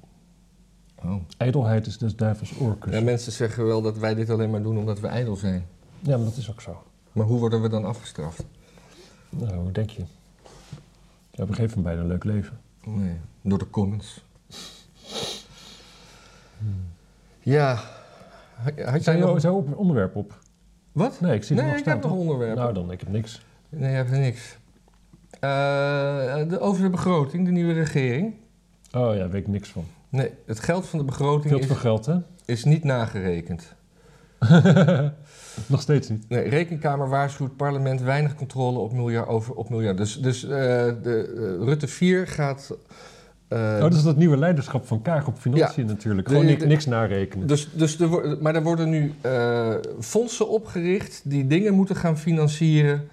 Oh. Ijdelheid is dus duivels oorkus. Ja, mensen zeggen wel dat wij dit alleen maar doen omdat we ijdel zijn. Ja, maar dat is ook zo. Maar hoe worden we dan afgestraft? Nou, hoe denk je? Een gegeven moment bijna een leuk leven. Nee, door de comments. Ja. Had, jij nog... op onderwerp op? Wat? Nee, ik zie Nee, nog ik staan. heb nog toch? onderwerpen. Nou, dan ik heb niks. Nee, je hebt er niks. Eh, de, over de begroting, de nieuwe regering. Oh ja, weet ik niks van. Nee, het geld van de begroting is, geld, hè? is niet nagerekend. Nog steeds niet. Nee, Rekenkamer waarschuwt parlement weinig controle op miljard. Over, op miljard. Dus, dus eh, de, eh, Rutte 4 gaat... eh, oh, dat is dat nieuwe leiderschap van Kaag op financiën natuurlijk. Gewoon niks, de- niks narekenen. Dus, dus er, maar er worden nu eh, fondsen opgericht die dingen moeten gaan financieren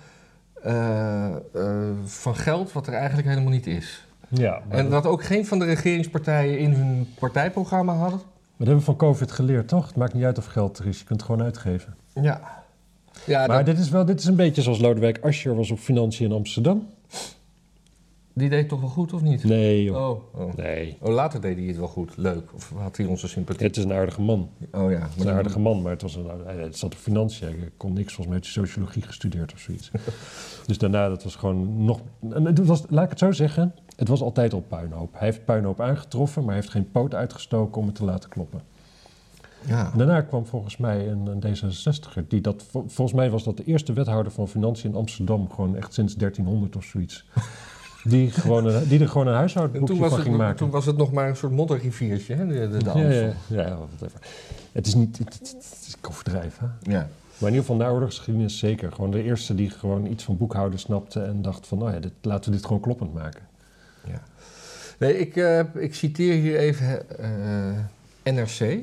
eh, van geld wat er eigenlijk helemaal niet is. ja, maar En dat, wat ook geen van de regeringspartijen in hun partijprogramma hadden. dat hebben we van COVID geleerd, toch? Het maakt niet uit of geld er is, je kunt het gewoon uitgeven. Ja. Ja, maar dat- dit is wel, dit is een beetje zoals Lodewijk Asscher was op financiën in Amsterdam. Die deed toch wel goed of niet? Nee, joh. Oh, oh. Nee. oh, later deed hij het wel goed. Leuk. Of had hij onze sympathie? Het is een aardige man. Oh ja. Het is een aardige man, maar het, was een, hij het zat op financiën. Hij kon niks, volgens mij heeft hij sociologie gestudeerd of zoiets. dus daarna, dat was gewoon nog... Het was, laat ik het zo zeggen, het was altijd al puinhoop. Hij heeft puinhoop aangetroffen, maar hij heeft geen poot uitgestoken om het te laten kloppen. Ja. Daarna kwam volgens mij een, een D66er, die dat... vol- Volgens mij was dat de eerste wethouder van Financiën in Amsterdam, gewoon echt sinds 1300 of zoiets. Die, gewoon een, die er gewoon een En huishoudboekje toen was, van het, ging nog- maken. toen was het nog maar een soort modderriviertje, hè? De, de, de ja, ja, ja, ja, whatever. Het is niet... Het, het- het is ik overdrijf, hè? ja. Maar in ieder geval na oorlogsgeschiedenis zeker. Gewoon de eerste die gewoon iets van boekhouden snapte en dacht van, nou ja, dit, laten we dit gewoon kloppend maken. Ja. Nee, ik, eh, ik citeer hier even eh, NRC.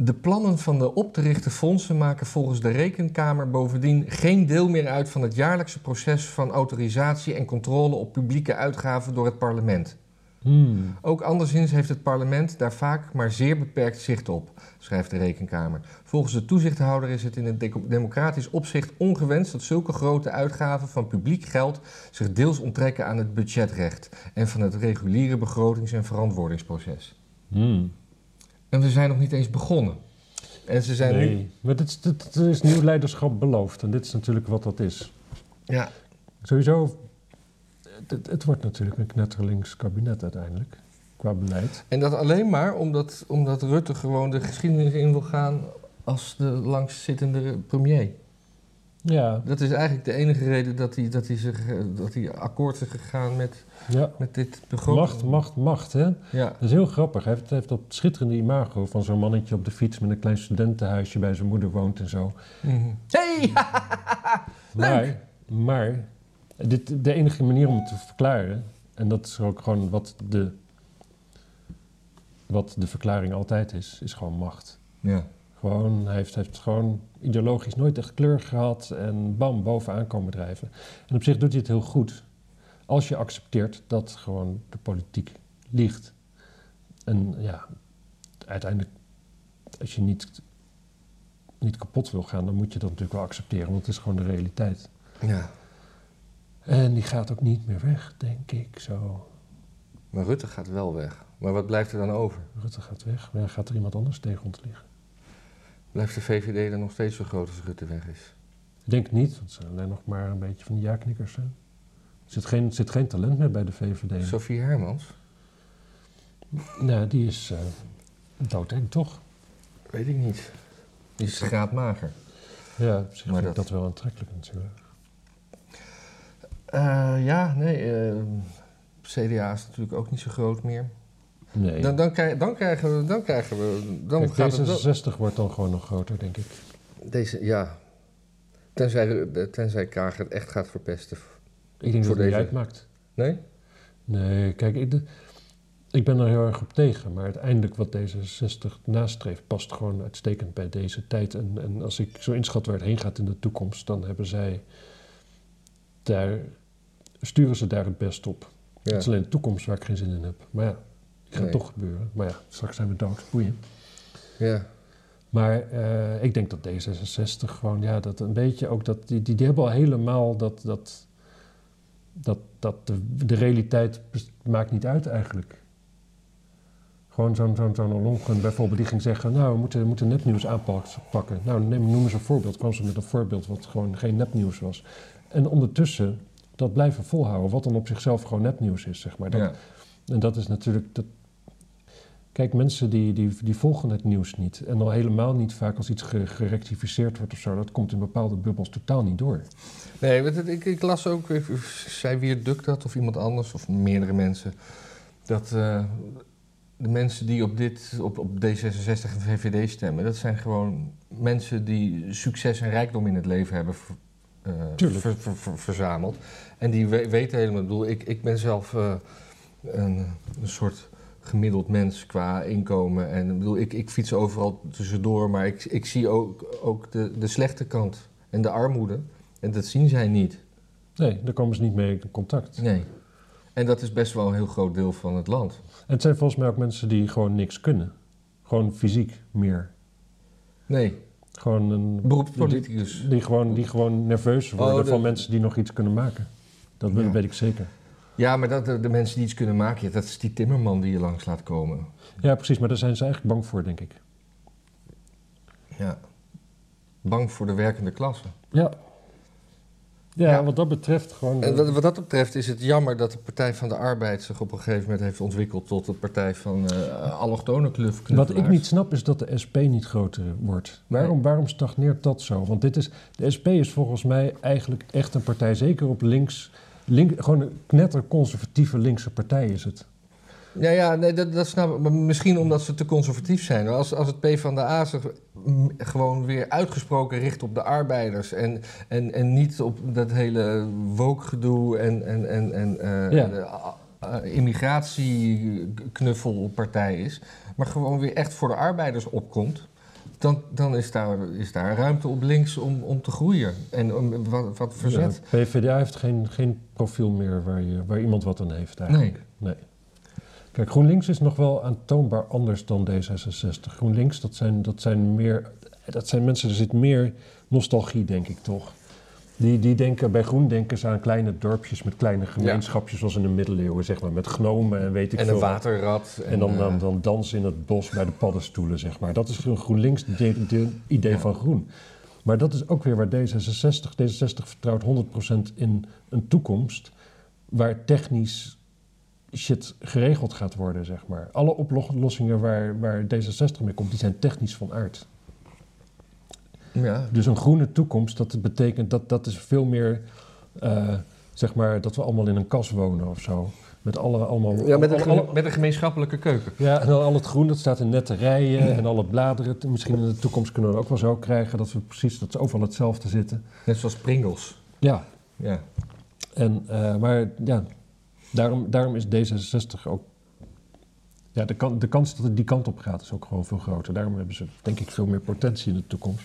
De plannen van de op te richten fondsen maken volgens de Rekenkamer bovendien geen deel meer uit van het jaarlijkse proces van autorisatie en controle op publieke uitgaven door het parlement. Hmm. Ook anderszins heeft het parlement daar vaak maar zeer beperkt zicht op, schrijft de Rekenkamer. Volgens de toezichthouder is het in het de- democratisch opzicht ongewenst dat zulke grote uitgaven van publiek geld zich deels onttrekken aan het budgetrecht en van het reguliere begrotings- en verantwoordingsproces. Hmm. En we zijn nog niet eens begonnen. En ze zijn nu. Nee, maar dit is, dit, dit is nieuw leiderschap beloofd. En dit is natuurlijk wat dat is. Ja, Sowieso, het, het wordt natuurlijk een knetterlinks kabinet uiteindelijk. Qua beleid. En dat alleen maar omdat, omdat Rutte gewoon de geschiedenis in wil gaan als de langstzittende premier. Ja, Dat is eigenlijk de enige reden dat hij, dat hij, zich, eh, dat hij akkoord is gegaan met, ja. met dit begroting. Macht, macht, macht, hè? Ja, Dat is heel grappig. Hij heeft, heeft dat schitterende imago van zo'n mannetje op de fiets met een klein studentenhuisje bij zijn moeder woont en zo. Hey! Maar, maar dit, de enige manier om het te verklaren, en dat is ook gewoon wat de, wat de verklaring altijd is, is gewoon macht. Ja. Gewoon, hij heeft, heeft gewoon ideologisch nooit echt kleur gehad en bam, bovenaan komen drijven. En op zich doet hij het heel goed. Als je accepteert dat gewoon de politiek liegt. En ja, uiteindelijk, als je niet, niet kapot wil gaan, dan moet je dat natuurlijk wel accepteren, want het is gewoon de realiteit. ja. En die gaat ook niet meer weg, denk ik zo. Maar Rutte gaat wel weg. Maar wat blijft er dan over? Rutte gaat weg, maar gaat er iemand anders tegen ons liggen? Blijft de VVD dan nog steeds zo groot als Rutte weg is? Ik denk niet, want ze zijn alleen nog maar een beetje van die ja-knikkers. hè. Er zit geen, er zit geen talent meer bij de VVD. Sophie Hermans? Nou, die is eh doodeng, toch? Weet ik niet. Die is graadmager. Ja, op zich Maar vind ik dat- dat wel aantrekkelijk natuurlijk. Eh, ja, nee. eh, CDA is natuurlijk ook niet zo groot meer. Nee, Dan, dan, krijg- dan krijgen we... Dan krijgen we dan Kijk, gaat het wel- D66 wordt dan gewoon nog groter, denk ik. Deze, ja. Tenzij, tenzij Kaag het echt gaat verpesten. Ik denk Voor dat het niet deze- uitmaakt. Nee? Nee, kijk, ik, de- ik ben er heel erg op tegen. Maar uiteindelijk wat D66 nastreeft, past gewoon uitstekend bij deze tijd. En, en als ik zo inschat waar het heen gaat in de toekomst, dan hebben zij daar, sturen ze daar het best op. Ja. Het is alleen de toekomst waar ik geen zin in heb. Maar ja, gaat Nee. toch gebeuren. Maar ja, straks zijn we dood. Boeien. ja. Maar eh, ik denk dat D66 gewoon, ja, dat een beetje ook dat, die, die, die hebben al helemaal dat, dat, dat, dat de, de realiteit maakt niet uit eigenlijk. Gewoon zo'n zo'n zo'n bijvoorbeeld, die ging zeggen, nou, we moeten, we moeten nepnieuws aanpakken. Nou, neem, noem eens een voorbeeld. Kwam ze met een voorbeeld wat gewoon geen nepnieuws was. En ondertussen dat blijven volhouden, wat dan op zichzelf gewoon nepnieuws is, zeg maar. Dat, ja. en dat is natuurlijk. Dat... Kijk, mensen die, die, die volgen het nieuws niet. En al helemaal niet vaak als iets ge- gerectificeerd wordt of zo. Dat komt in bepaalde bubbels totaal niet door. Nee, ik, ik las ook, zei weer Duk dat of iemand anders, of meerdere mensen, dat eh, de mensen die op, dit, op, op D66 en VVD stemmen, dat zijn gewoon mensen die succes en rijkdom in het leven hebben eh, Tuurlijk. ver- ver- ver- verzameld. En die we- weten helemaal, ik bedoel, ik, ik ben zelf eh, een, een soort gemiddeld mens qua inkomen. En ik bedoel, ik, ik fiets overal tussendoor, maar ik, ik zie ook, ook de, de slechte kant en de armoede. En dat zien zij niet. Nee, daar komen ze niet mee in contact. Nee. En dat is best wel een heel groot deel van het land. En het zijn volgens mij ook mensen die gewoon niks kunnen. Gewoon fysiek meer. Nee, Gewoon een. beroepspoliticus. Die gewoon, die gewoon nerveus worden Oh, van mensen die nog iets kunnen maken. Dat Ja. weet ik zeker. Ja, maar dat, de, de mensen die iets kunnen maken, dat is die timmerman die je langs laat komen. Ja, precies. Maar daar zijn ze eigenlijk bang voor, denk ik. Ja. Bang voor de werkende klasse. Ja. Ja, Ja. wat dat betreft gewoon. En wat, wat dat betreft is het jammer dat de Partij van de Arbeid zich op een gegeven moment heeft ontwikkeld tot de Partij van eh allochtone Wat ik niet snap is dat de SP niet groter wordt. Waarom, Nee. waarom stagneert dat zo? Want dit is, de SP is volgens mij eigenlijk echt een partij, zeker op links. Link, gewoon een knetterconservatieve linkse partij is het. Ja, ja nee, dat, dat snap ik. Maar misschien omdat ze te conservatief zijn. Als, als het PvdA zich gewoon weer uitgesproken richt op de arbeiders... en, en, en niet op dat hele woke-gedoe en, en, en, en eh, Ja. immigratieknuffelpartij is... maar gewoon weer echt voor de arbeiders opkomt... dan, dan is, daar, is daar ruimte op links om, om te groeien. En om, wat, wat verzet. Ja, PvdA heeft geen, geen profiel meer waar, je, waar iemand wat aan heeft eigenlijk. Nee. Kijk, GroenLinks is nog wel aantoonbaar anders dan D66. GroenLinks, dat zijn, dat zijn, meer, dat zijn mensen, er zit meer nostalgie, denk ik toch. Die, die denken, bij Groen denken ze aan kleine dorpjes met kleine gemeenschapjes, zoals in de middeleeuwen, zeg maar, met gnomen en weet ik En veel. een wat. waterrat. En dan, eh, dan, dan dansen in het bos bij de paddenstoelen, zeg maar. Dat is een GroenLinks de, de idee Ja. van groen. Maar dat is ook weer waar D66... D66 vertrouwt 100% in een toekomst... waar technisch shit geregeld gaat worden, zeg maar. Alle oplossingen waar, waar D66 mee komt, die zijn technisch van aard. Ja, Dus een groene toekomst, dat betekent dat dat is veel meer... eh, zeg maar, dat we allemaal in een kas wonen of zo. Met alle, allemaal... ja met, een, alle- met een gemeenschappelijke keuken. ja, en dan al het groen, dat staat in nette rijen en alle bladeren. Misschien in de toekomst kunnen we het ook wel zo krijgen dat we precies, dat ze overal hetzelfde zitten. Net zoals Pringles. Ja, Ja. en, eh, maar ja, daarom, daarom is D66 ook, ja, de, kan, de kans dat het die kant op gaat is ook gewoon veel groter. Daarom hebben ze denk ik veel meer potentie in de toekomst.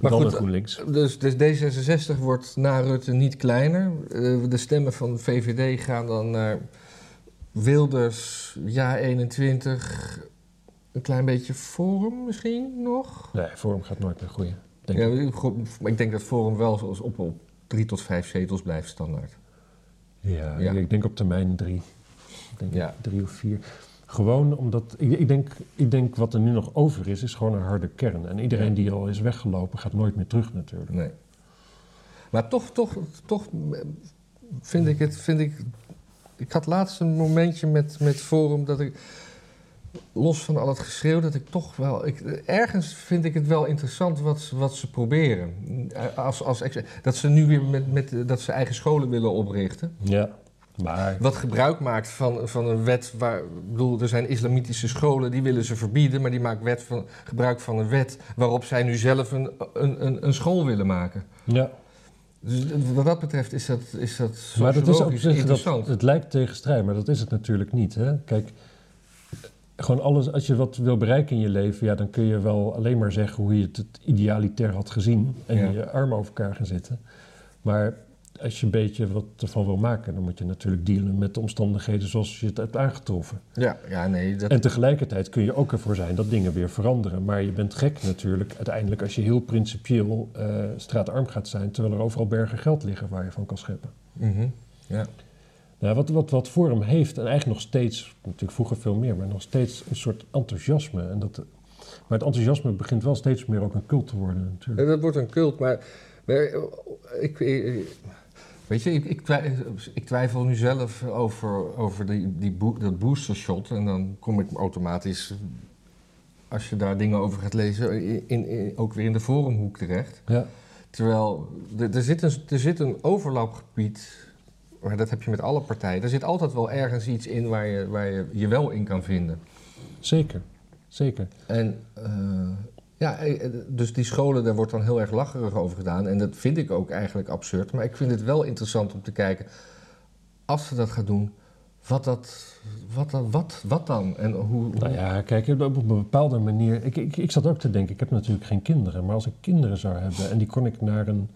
Maar dan goed, GroenLinks. Dus, dus D66 wordt na Rutte niet kleiner. Eh, de stemmen van de VVD gaan dan naar Wilders, ja 21, een klein beetje Forum misschien nog. Nee, Forum gaat nooit meer groeien. Denk Ja, ik. denk dat Forum wel zoals op, op drie tot vijf zetels blijft standaard. Ja, Ja. ik denk op termijn drie. Ik denk Ja. drie of vier. Gewoon omdat, ik, ik, denk, ik denk wat er nu nog over is, is gewoon een harde kern. En iedereen die al is weggelopen, gaat nooit meer terug natuurlijk. Nee. Maar toch, toch, toch vind ik het. Vind ik, ik had laatst een momentje met, met Forum dat ik. Los van al het geschreeuw, dat ik toch wel. Ik, ergens vind ik het wel interessant wat, ze- wat ze proberen. Als, als, dat ze nu weer met, met. dat ze eigen scholen willen oprichten. Ja, maar Wat gebruik maakt van, van een wet waar. Ik bedoel, er zijn islamitische scholen die willen ze verbieden. maar die maken wet van, gebruik van een wet. waarop zij nu zelf een, een, een, een school willen maken. ja, Dus wat dat betreft is dat, is dat maar dat is op zich, dat, interessant. het lijkt tegenstrijd, maar dat is het natuurlijk niet. Hè? Kijk, gewoon alles, als je wat wil bereiken in je leven, ja, dan kun je wel alleen maar zeggen hoe je het, het idealitair had gezien en Ja. je armen over elkaar gaan zitten. Maar als je een beetje wat ervan wil maken, dan moet je natuurlijk dealen met de omstandigheden zoals je het hebt aangetroffen. ja, ja, nee. Dat, En tegelijkertijd kun je ook ervoor zijn dat dingen weer veranderen. Maar je bent gek natuurlijk uiteindelijk als je heel principieel eh, straatarm gaat zijn, terwijl er overal bergen geld liggen waar je van kan scheppen. Mhm, ja. Nou, wat, wat, wat Forum heeft, en eigenlijk nog steeds, natuurlijk vroeger veel meer, maar nog steeds een soort enthousiasme. En dat, maar het enthousiasme begint wel steeds meer ook een cult te worden natuurlijk. Dat wordt een cult, maar. maar ik, ik- weet je, ik, ik, twijfel, ik twijfel nu zelf over, over die, die bo- dat boostershot. En dan kom ik automatisch, als je daar dingen over gaat lezen, in, in- ook weer in de forumhoek terecht. Ja, Terwijl er, er, zit een, er zit een overlapgebied, maar dat heb je met alle partijen. Er zit altijd wel ergens iets in waar je waar je, je wel in kan vinden. zeker. Zeker. En eh, ja, eh, dus die scholen, daar wordt dan heel erg lacherig over gedaan. En dat vind ik ook eigenlijk absurd. Maar ik vind het wel interessant om te kijken, als ze dat gaan doen, wat, dat, wat, dan, wat, wat dan? En hoe, Nou ja, kijk, op een bepaalde manier. Ik, ik, ik zat ook te denken, ik heb natuurlijk geen kinderen, maar als ik kinderen zou hebben en die kon ik naar een.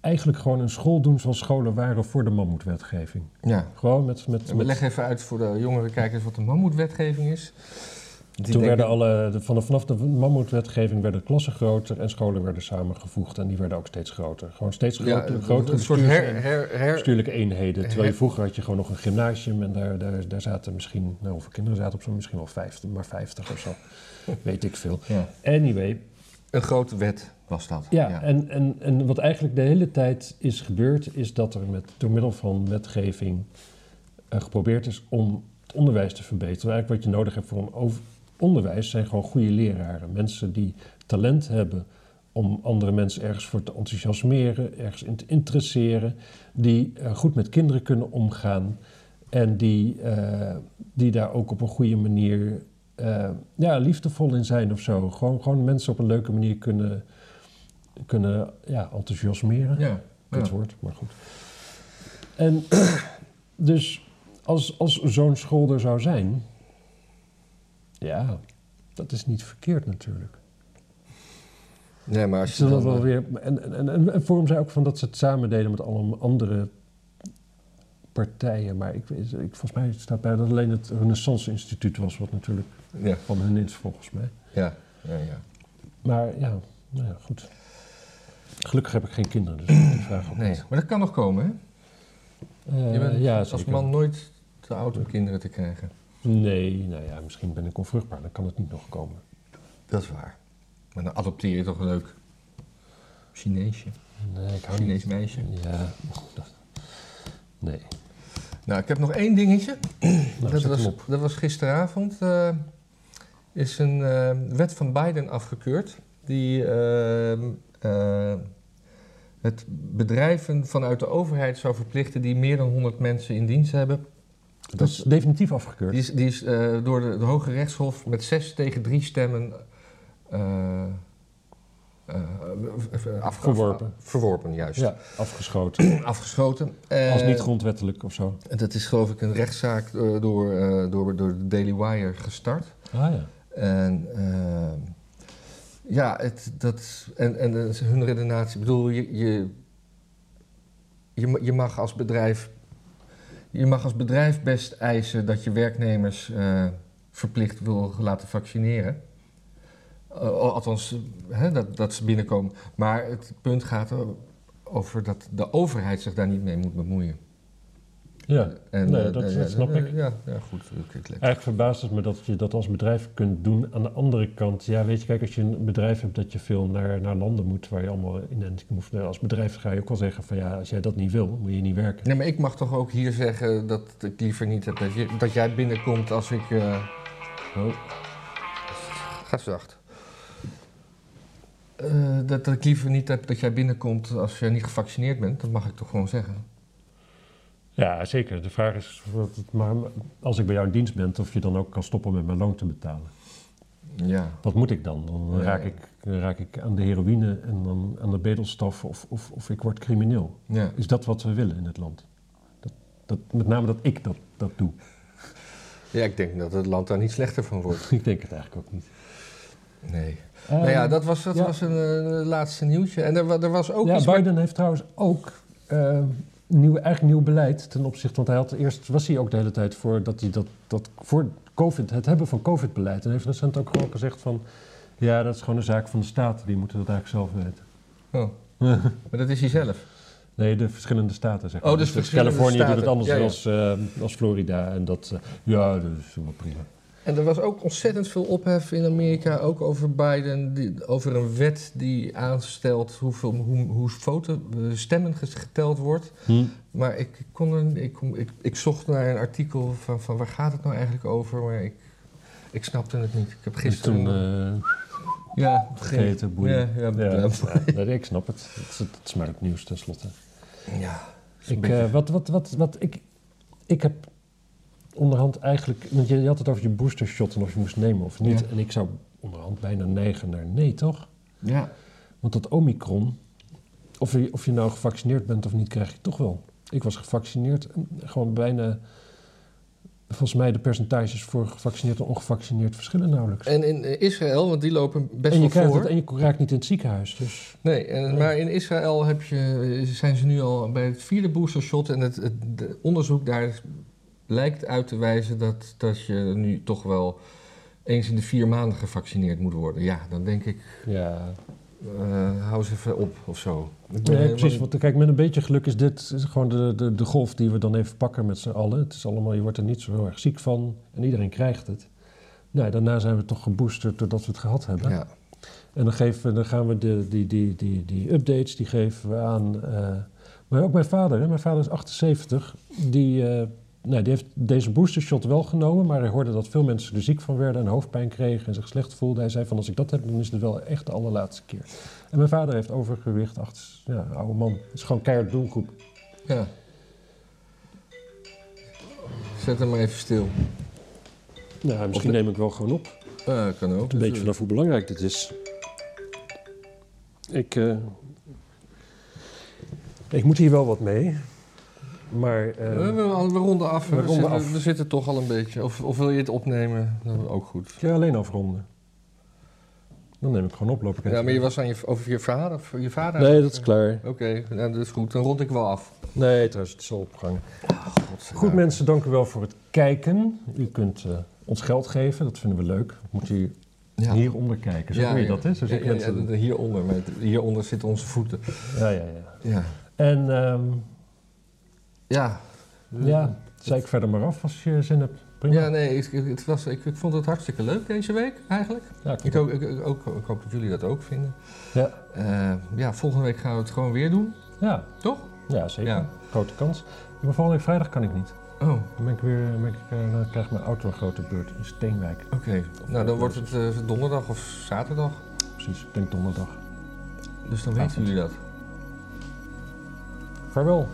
Eigenlijk gewoon een school doen zoals scholen waren voor de mammoetwetgeving. ja. Gewoon met. met, met- leg even uit voor de jongere kijkers wat de mammoetwetgeving is. Die Toen werden alle, de- vanaf, vanaf de mammoetwetgeving werden klassen groter en scholen werden samengevoegd en die werden ook steeds groter. Gewoon steeds ja, groter, grotere een soort her, her, her, bestuurlijke eenheden. Terwijl je vroeger had je gewoon nog een gymnasium en daar, daar, daar zaten misschien, nou hoeveel kinderen zaten op zo, misschien wel 50, maar 50 of zo. Weet ik veel. ja. Anyway, Een grote wet was dat. ja, En, en, en wat eigenlijk de hele tijd is gebeurd, is dat er met, door middel van wetgeving eh, geprobeerd is om het onderwijs te verbeteren. Eigenlijk wat je nodig hebt voor een over- onderwijs zijn gewoon goede leraren. Mensen die talent hebben om andere mensen ergens voor te enthousiasmeren, ergens in te interesseren, die eh, goed met kinderen kunnen omgaan en die, eh, die daar ook op een goede manier eh, ja, liefdevol in zijn of zo. Gewoon, gewoon mensen op een leuke manier kunnen, kunnen ja, enthousiasmeren. Ja, Kut ja. woord, maar goed. En dus als, als zo'n school er zou zijn, ja, dat is niet verkeerd natuurlijk. Nee, maar als je dan, wel eh, weer, en, en, en, en Forum zei ook van dat ze het samen deden met alle andere partijen. Maar ik, ik, volgens mij staat bij dat alleen het Renaissance Instituut was, wat natuurlijk Ja, van hun is, volgens mij. ja, ja. ja. Maar ja, nou ja, goed. Gelukkig heb ik geen kinderen, dus die vraag ook Nee, niet. maar dat kan nog komen, hè? Eh, Je bent ja, als man nooit te oud om kinderen te krijgen. Nee, nou ja, misschien ben ik onvruchtbaar, dan kan het niet nog komen. Dat is waar. Maar dan adopteer je toch een leuk Chineesje, Nee, ik hou Chinees meisje. Ja, dat- nee. Nou, ik heb nog één dingetje. Nou, dat, was, dat was gisteravond. eh, is een eh, wet van Biden afgekeurd. Die eh, het bedrijven vanuit de overheid zou verplichten die meer dan 100 mensen in dienst hebben. Dat is definitief afgekeurd. Die is, die is eh, door de, de Hoge Rechtshof met zes tegen drie stemmen afge- Verworpen. verworpen, juist. Ja, afgeschoten. Afgeschoten. Als niet grondwettelijk of zo. en dat is geloof ik een rechtszaak door, door, door de Daily Wire gestart. Ah ja. En ja, het, dat, en, en hun redenatie, ik bedoel, je, je, je mag als bedrijf, je mag als bedrijf best eisen dat je werknemers eh, verplicht wil laten vaccineren. Eh, althans, hè, dat, dat ze binnenkomen. Maar het punt gaat er over dat de overheid zich daar niet mee moet bemoeien. Ja, En, Nee, eh, dat- eh, dat snap eh, ik. Ja, ja goed. eigenlijk verbaast het me dat je dat als bedrijf kunt doen. Aan de andere kant, ja, weet je, kijk, als je een bedrijf hebt dat je veel naar, naar landen moet waar je allemaal in moet. nou, Als bedrijf ga je ook wel zeggen van ja, als jij dat niet wil, moet je niet werken. Nee, maar ik mag toch ook hier zeggen dat ik liever niet heb dat, je, dat jij binnenkomt als ik. eh, Oh, Ga zacht. Eh, dat, dat ik liever niet heb dat jij binnenkomt als je niet gevaccineerd bent. Dat mag ik toch gewoon zeggen. Ja, zeker. De vraag is, maar als ik bij jou in dienst ben, of je dan ook kan stoppen met mijn loon te betalen. Ja. Wat moet ik dan? Dan Ja. raak, ik, dan raak ik aan de heroïne en dan aan de bedelstaf of, of, of ik word crimineel. ja. Is dat wat we willen in het land? Dat, dat, met name dat ik dat, dat doe. Ja, ik denk dat het land daar niet slechter van wordt. Ik denk het eigenlijk ook niet. Nee. nou ja, dat was, dat ja. was een eh, laatste nieuwtje. En er, er was ook ja, iets... Biden heeft trouwens ook eh, nieuw, eigenlijk nieuw beleid ten opzichte... Want hij had eerst was hij ook de hele tijd voor dat hij dat, dat voor COVID, het hebben van COVID-beleid. En heeft recent ook gewoon gezegd van... Ja, dat is gewoon een zaak van de staten. Die moeten dat eigenlijk zelf weten. Oh, maar dat is hij zelf. Nee, de verschillende staten, zeg Oh, maar. dus verschillende Californië doet het anders Ja, ja. Als, eh, als Florida. En dat, eh, ja, dat is wel prima. En er was ook ontzettend veel ophef in Amerika, ook over Biden, die, over een wet die aanstelt hoeveel, hoe, hoe foto, stemmen geteld wordt. Hm. Maar ik, kon er, ik, ik, ik zocht naar een artikel van, van waar gaat het nou eigenlijk over, maar ik, ik snapte het niet. Ik heb Dus gisteren... toen eh, ja, vergeten, boeien. Ja, ja, Ja, ik snap het. Het is, het is maar het nieuws tenslotte. ja. Ik, eh, wat, wat, wat, wat ik, ik heb onderhand eigenlijk... Want je, je had het over je boostershot en of je moest nemen of niet. Ja. En ik zou onderhand bijna neigen naar nee, toch? ja. Want dat omikron, of je, of je nou gevaccineerd bent of niet, krijg je toch wel. Ik was gevaccineerd, en gewoon bijna... Volgens mij de percentages voor gevaccineerd en ongevaccineerd verschillen nauwelijks. En in Israël, want die lopen best en je wel krijgt voor. het en je raakt niet in het ziekenhuis. Dus Nee, en, maar in Israël heb je, zijn ze nu al bij het vierde boostershot en het, het de onderzoek daar lijkt uit te wijzen dat, dat je nu toch wel eens in de vier maanden gevaccineerd moet worden. Ja, dan denk ik, ja, eh, hou eens even op of zo. Nee, helemaal- precies. Want kijk, met een beetje geluk is dit is gewoon de, de, de golf die we dan even pakken met z'n allen. Het is allemaal, je wordt er niet zo heel erg ziek van en iedereen krijgt het. Nou, daarna zijn we toch geboosterd doordat we het gehad hebben. Ja, En dan, geven, we- dan gaan we de, die, die, die, die updates, die geven we aan. eh, maar ook mijn vader, hè? mijn vader is 78, die, eh, nou, die heeft deze boostershot wel genomen, maar hij hoorde dat veel mensen er ziek van werden en hoofdpijn kregen en zich slecht voelden. Hij zei van als ik dat heb, dan is het wel echt de allerlaatste keer. En mijn vader heeft overgewicht, acht, ja, oude man. Het is gewoon keihard doelgroep. ja. Zet hem maar even stil. Nou, misschien Of de- neem ik wel gewoon op. Eh, kan ook. Een beetje vanaf hoe belangrijk dit is. Ik, eh, ik moet hier wel wat mee. Maar eh, we, we, we ronden af. we We, ronden zitten, af. we zitten toch al een beetje. Of, of wil je het opnemen? Dat is ook goed. kun je alleen afronden? Dan neem ik gewoon op, loop ik. Ja, maar je was aan je, over je vader? Of je vader Nee, dat is klaar. Oké, nou, dat is goed. Dan rond ik wel af. Nee, trouwens, het is al opgehangen. godzijdank. Goed mensen, dank u wel voor het kijken. U kunt eh, ons geld geven, dat vinden we leuk. Moet u Ja. hieronder kijken, zo hoor je dat, hè? Zo ja, ja, mensen ja, hieronder, met, hieronder zitten onze voeten. ja, ja, ja. Ja. En ehm, Ja. ja, zei ik verder maar af als je zin hebt. Prima. Ja, nee, ik, het was, ik, ik vond het hartstikke leuk deze week eigenlijk. Ja, Ik, ook, ik, ook, ik hoop dat jullie dat ook vinden. Ja. Eh, ja, volgende week gaan we het gewoon weer doen, ja, toch? ja, zeker. Ja. Grote kans. Maar volgende week vrijdag kan ik niet. Oh, Dan ben ik weer, ben ik, eh, dan krijg ik mijn auto een grote beurt in Steenwijk. oké. Nou, dan wordt het eh, donderdag of zaterdag. Precies, ik denk donderdag. Dus dan weten jullie dat. Vaarwel.